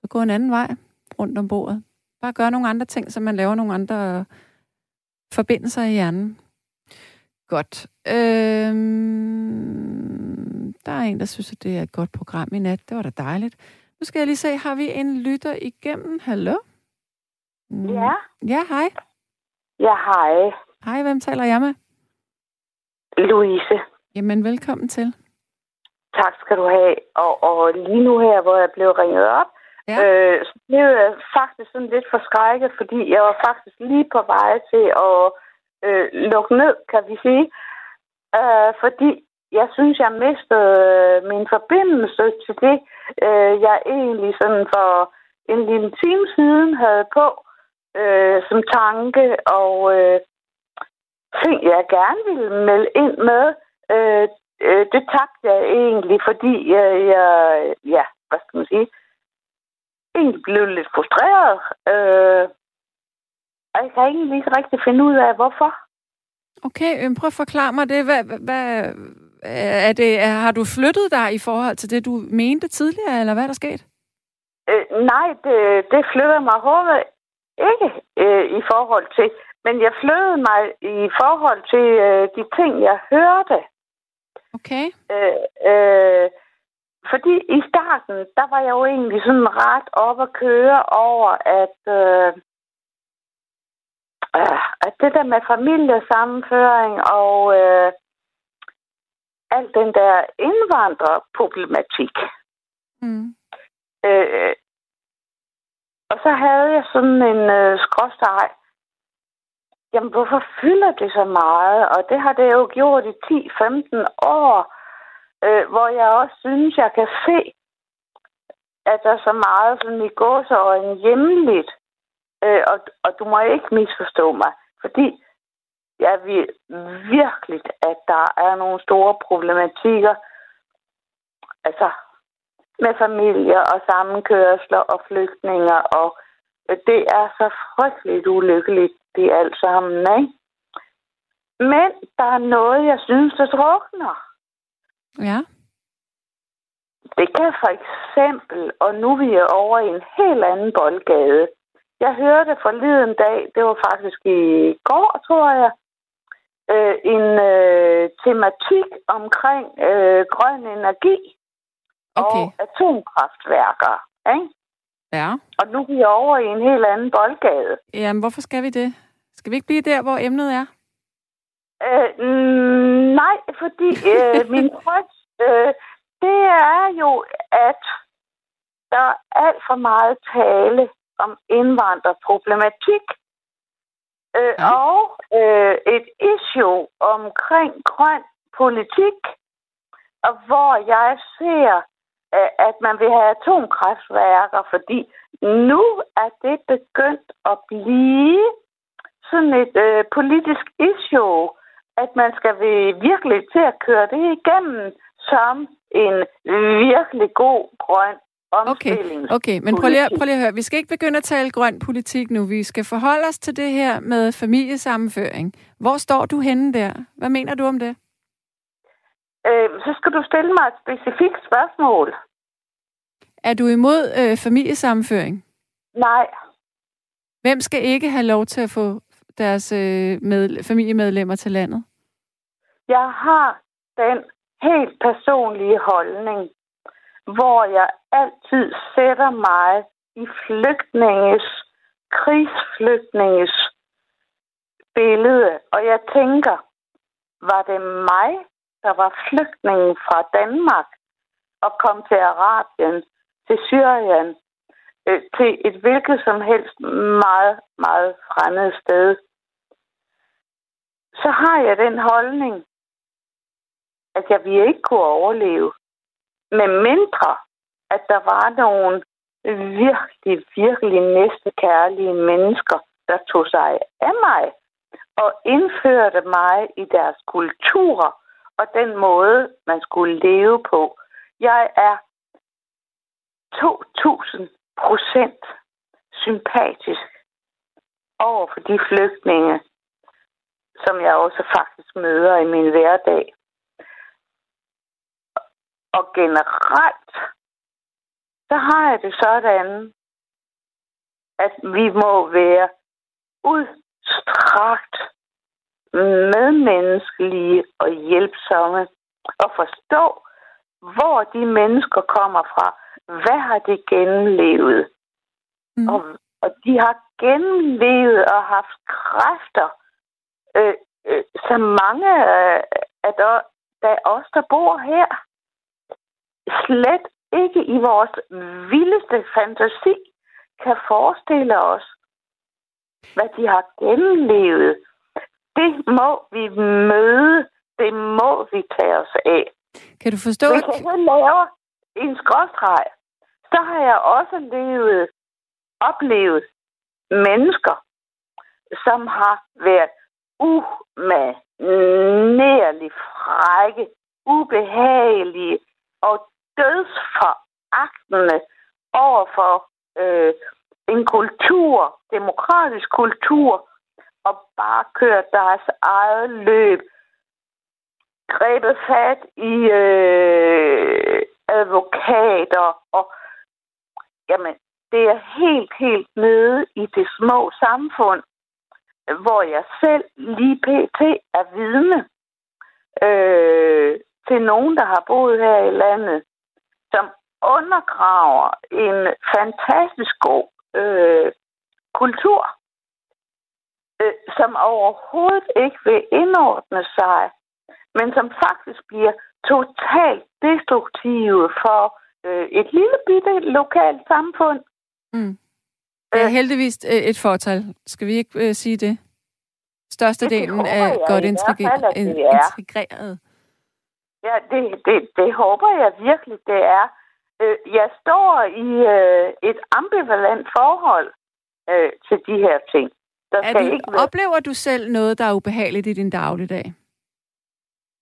så gå en anden vej rundt om bordet. Bare gøre nogle andre ting, så man laver nogle andre forbindelser i hjernen. Godt. Øhm, der er en, der synes, at det er et godt program i nat. Det var da dejligt. Nu skal jeg lige se, har vi en lytter igennem? Hallo? Mm. Ja. Ja, hej. Ja, hej. Hej, hvem taler jeg med? Louise. Jamen, velkommen til. Tak skal du have. Og, og lige nu her, hvor jeg blev ringet op, ja. øh, så blev jeg faktisk sådan lidt forskrækket, fordi jeg var faktisk lige på vej til at øh, lukke ned, kan vi sige. Øh, fordi jeg synes, jeg mistede øh, min forbindelse til det, øh, jeg egentlig sådan for en lille time siden havde på øh, som tanke, og øh, ting, jeg gerne ville melde ind med, øh, øh, det tabte jeg egentlig, fordi jeg, jeg, ja, hvad skal man sige, egentlig blev lidt frustreret. Øh, og jeg kan egentlig ikke rigtig finde ud af, hvorfor. Okay, øh, prøv at forklare mig det. Hvad, hvad, er det, har du flyttet dig i forhold til det, du mente tidligere, eller hvad er der sket? Øh, nej, det, det flytter mig overhovedet ikke øh, i forhold til. Men jeg flyttede mig i forhold til øh, de ting, jeg hørte. Okay. Øh, øh, fordi i starten, der var jeg jo egentlig sådan ret op at køre over, at, øh, øh, at det der med familiesammenføring og øh, alt den der indvandrerproblematik. Mm. Øh, og så havde jeg sådan en øh, skråstreg. Jamen, hvorfor fylder det så meget? Og det har det jo gjort i 10-15 år, øh, hvor jeg også synes, jeg kan se, at der er så meget sådan i gåseøjne hjemligt. Øh, og, og du må ikke misforstå mig, fordi jeg vil virkelig, at der er nogle store problematikker. Altså, med familier og sammenkørsler og flygtninger, og det er så frygteligt ulykkeligt, det er alt sammen, ikke? Men der er noget, jeg synes, der drukner. Ja. Det kan for eksempel, og nu er vi over i en helt anden boldgade. Jeg hørte forleden dag, det var faktisk i går, tror jeg, øh, en øh, tematik omkring øh, grøn energi okay. og atomkraftværker. Ikke? Ja. Og nu er vi over i en helt anden boldgade. Jamen, hvorfor skal vi det? Skal vi ikke blive der, hvor emnet er? Øh, mm, nej, fordi øh, min frygt, øh, det er jo, at der er alt for meget tale om indvandrerproblematik. Øh, ja. Og øh, et issue omkring grøn politik, og hvor jeg ser at man vil have atomkraftværker, fordi nu er det begyndt at blive sådan et øh, politisk issue, at man skal virkelig til at køre det igennem som en virkelig god grøn Okay, okay. men prøv lige, prøv lige at høre. Vi skal ikke begynde at tale grøn politik nu. Vi skal forholde os til det her med familiesammenføring. Hvor står du henne der? Hvad mener du om det? Øh, så skal du stille mig et specifikt spørgsmål. Er du imod øh, familiesammenføring? Nej. Hvem skal ikke have lov til at få deres øh, med, familiemedlemmer til landet? Jeg har den helt personlige holdning, hvor jeg altid sætter mig i flygtninges, krigsflygtninges billede. Og jeg tænker, var det mig, der var flygtninge fra Danmark og kom til Arabien, til Syrien, øh, til et hvilket som helst meget, meget fremmed sted, så har jeg den holdning, at jeg ville ikke kunne overleve, med mindre, at der var nogle virkelig, virkelig næstekærlige mennesker, der tog sig af mig og indførte mig i deres kulturer og den måde, man skulle leve på. Jeg er 2000 procent sympatisk over for de flygtninge, som jeg også faktisk møder i min hverdag. Og generelt, så har jeg det sådan, at vi må være udstrakt medmenneskelige og hjælpsomme og forstå, hvor de mennesker kommer fra. Hvad har de gennemlevet? Mm. Og, og de har gennemlevet og haft kræfter, øh, øh, som mange af der, der os, der bor her, slet ikke i vores vildeste fantasi kan forestille os, hvad de har gennemlevet. Det må vi møde. Det må vi tage os af. Kan du forstå? Hvis jeg så laver en skråstreg, så har jeg også levet, oplevet mennesker, som har været umanerligt frække, ubehagelige og dødsforagtende over for øh, en kultur, demokratisk kultur, og bare kørt deres eget løb, grebet fat i øh, advokater, og jamen, det er helt, helt nede i det små samfund, hvor jeg selv lige pt. er vidne øh, til nogen, der har boet her i landet, som undergraver en fantastisk god øh, kultur, øh, som overhovedet ikke vil indordne sig, men som faktisk bliver totalt destruktive for øh, et lille bitte lokalt samfund. Mm. Det er øh. heldigvis øh, et fortal. Skal vi ikke øh, sige det? Størstedelen er godt integreret. integreret. Ja, det, det, det håber jeg virkelig, det er. Øh, jeg står i øh, et ambivalent forhold øh, til de her ting. Der er skal du, ikke være... Oplever du selv noget, der er ubehageligt i din dagligdag?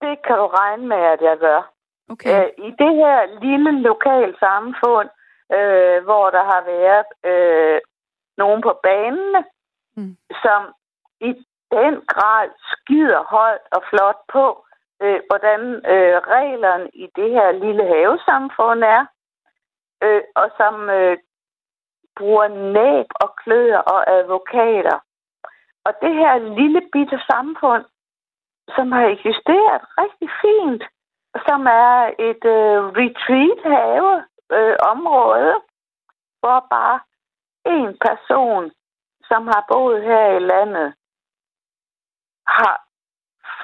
Det kan du regne med, at jeg gør. Okay. Øh, I det her lille lokale samfund, øh, hvor der har været øh, nogen på banen, mm. som i den grad skider højt og flot på, øh, hvordan øh, reglerne i det her lille havesamfund er øh, og som øh, bruger næb og kløer og advokater. Og det her lille bitte samfund, som har eksisteret rigtig fint, som er et øh, retreat-have øh, område, hvor bare en person, som har boet her i landet, har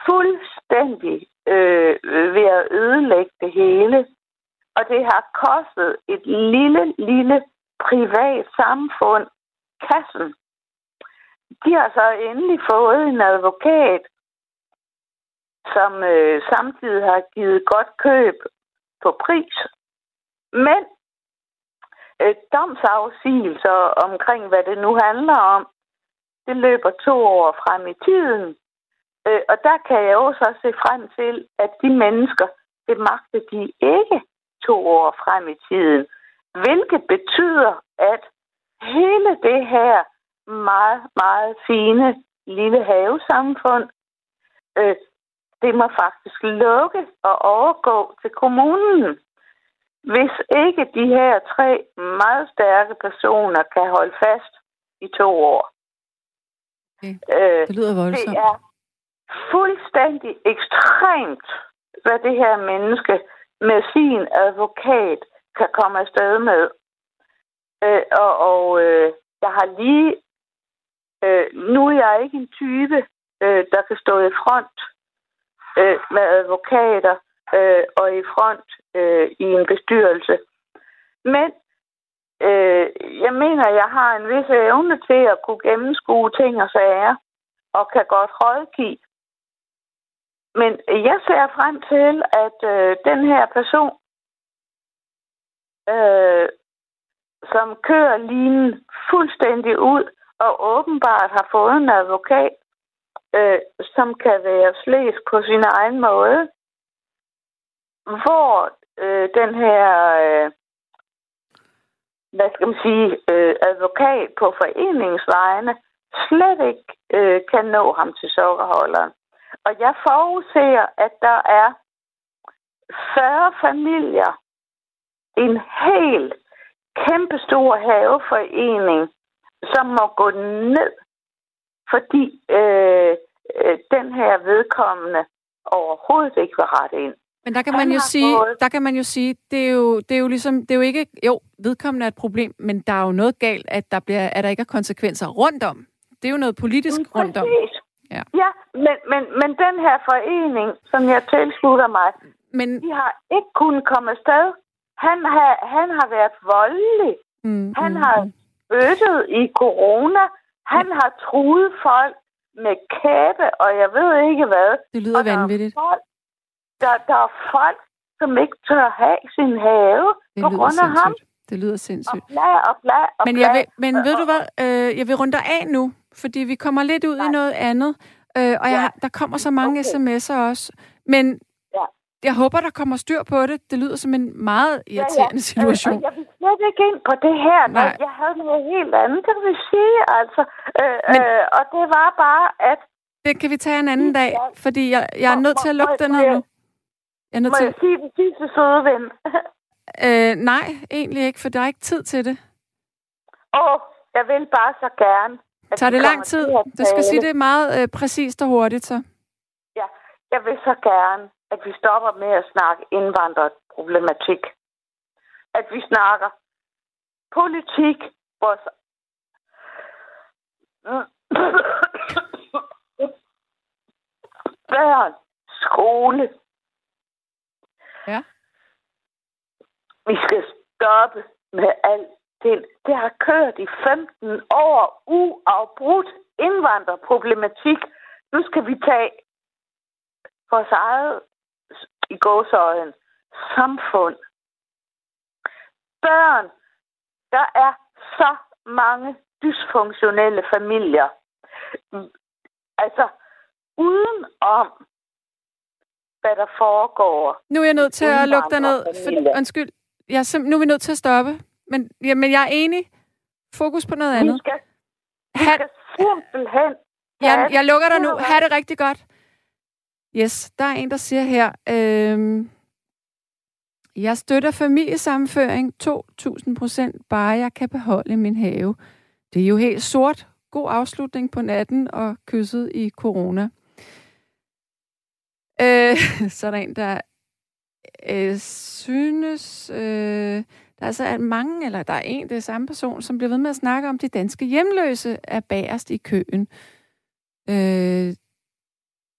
fuldstændig øh, ved at ødelægge det hele og det har kostet et lille, lille privat samfund kassen. De har så endelig fået en advokat, som øh, samtidig har givet godt køb på pris. Men øh, domsafsigelser omkring, hvad det nu handler om, det løber to år frem i tiden. Øh, og der kan jeg også se frem til, at de mennesker, det magter de ikke to år frem i tiden. Hvilket betyder, at hele det her meget, meget fine lille havesamfund, øh, det må faktisk lukke og overgå til kommunen. Hvis ikke de her tre meget stærke personer kan holde fast i to år. Okay. Øh, det lyder voldsomt. Det er fuldstændig ekstremt, hvad det her menneske med sin advokat kan komme afsted med. Øh, og og øh, jeg har lige... Øh, nu er jeg ikke en type, øh, der kan stå i front øh, med advokater øh, og i front øh, i en bestyrelse. Men øh, jeg mener, jeg har en vis evne til at kunne gennemskue ting og sager, og kan godt rådgive men jeg ser frem til, at øh, den her person, øh, som kører linen fuldstændig ud og åbenbart har fået en advokat, øh, som kan være slæs på sin egen måde, hvor øh, den her, øh, hvad skal man sige, øh, advokat på foreningsvejene slet ikke øh, kan nå ham til sukkerholderen. Og jeg forudser, at der er 40 familier, en helt kæmpestor haveforening, som må gå ned, fordi øh, øh, den her vedkommende overhovedet ikke var ret ind. Men der kan man jo sige, der kan man jo sige, det er jo, det er jo ligesom, det er jo ikke, jo, vedkommende er et problem, men der er jo noget galt, at der, bliver, at der ikke er konsekvenser rundt om. Det er jo noget politisk mm, rundt om. Ja, ja men, men, men den her forening, som jeg tilslutter mig, men... de har ikke kunnet komme afsted. Han har, han har været voldelig. Mm, han mm, har bøttet i corona. Han har truet folk med kæbe, og jeg ved ikke hvad. Det lyder og vanvittigt. Der er, folk, der, der er folk, som ikke tør have sin have det på grund af ham. Det lyder sindssygt. Og bla, og bla, og men, jeg vil, men ved du hvad, øh, jeg vil runde af nu, fordi vi kommer lidt ud Nej. i noget andet, øh, og jeg, ja. der kommer så mange okay. sms'er også. Men. Jeg håber, der kommer styr på det. Det lyder som en meget irriterende ja, ja. situation. Øh, jeg vil slet ikke ind på det her. Nej. Jeg havde noget helt andet, det vil sige. Altså. Øh, men, øh, og det var bare, at... Det kan vi tage en anden dag, fordi jeg, jeg er nødt til at lukke den her nu. Jeg er nødt må til... jeg sige den sidste søde ven? øh, nej, egentlig ikke, for der er ikke tid til det. Åh, jeg vil bare så gerne. Tager det lang tid? Du skal sige det meget øh, præcist og hurtigt, så. Ja, jeg vil så gerne, at vi stopper med at snakke indvandrerproblematik. At vi snakker politik, vores børn, skole, Ja. Vi skal stoppe med alt det. Det har kørt i 15 år uafbrudt indvandrerproblematik. Nu skal vi tage vores eget i gåsøjen samfund. Børn, der er så mange dysfunktionelle familier. Altså, uden om hvad der foregår. Nu er jeg nødt til at lukke dig ned. For, undskyld, jeg er nu er vi nødt til at stoppe. Men, ja, men jeg er enig. Fokus på noget andet. Vi skal, vi skal simpelthen... Ja, jeg lukker dig nu. Ha' det rigtig godt. Yes, der er en, der siger her, øh, jeg støtter familiesammenføring 2.000 procent, bare jeg kan beholde min have. Det er jo helt sort. God afslutning på natten og kysset i corona. Øh, så er der en, der øh, synes... Øh, der er altså mange, eller der er en, det er samme person, som bliver ved med at snakke om, de danske hjemløse er bagerst i køen. Øh,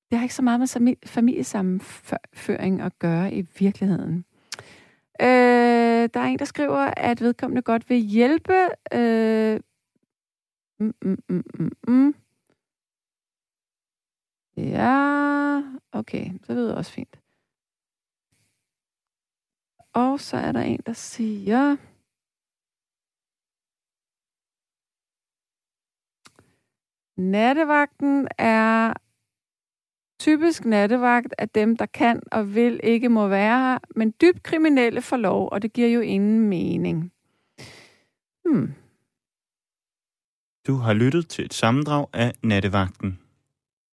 det har ikke så meget med familiesammenføring at gøre i virkeligheden. Øh, der er en, der skriver, at vedkommende godt vil hjælpe. Øh, mm, mm, mm, mm, mm. Ja, okay, så lyder det også fint. Og så er der en, der siger... Nattevagten er typisk nattevagt at dem, der kan og vil ikke må være her, men dybt kriminelle får lov, og det giver jo ingen mening. Hmm. Du har lyttet til et sammendrag af Nattevagten.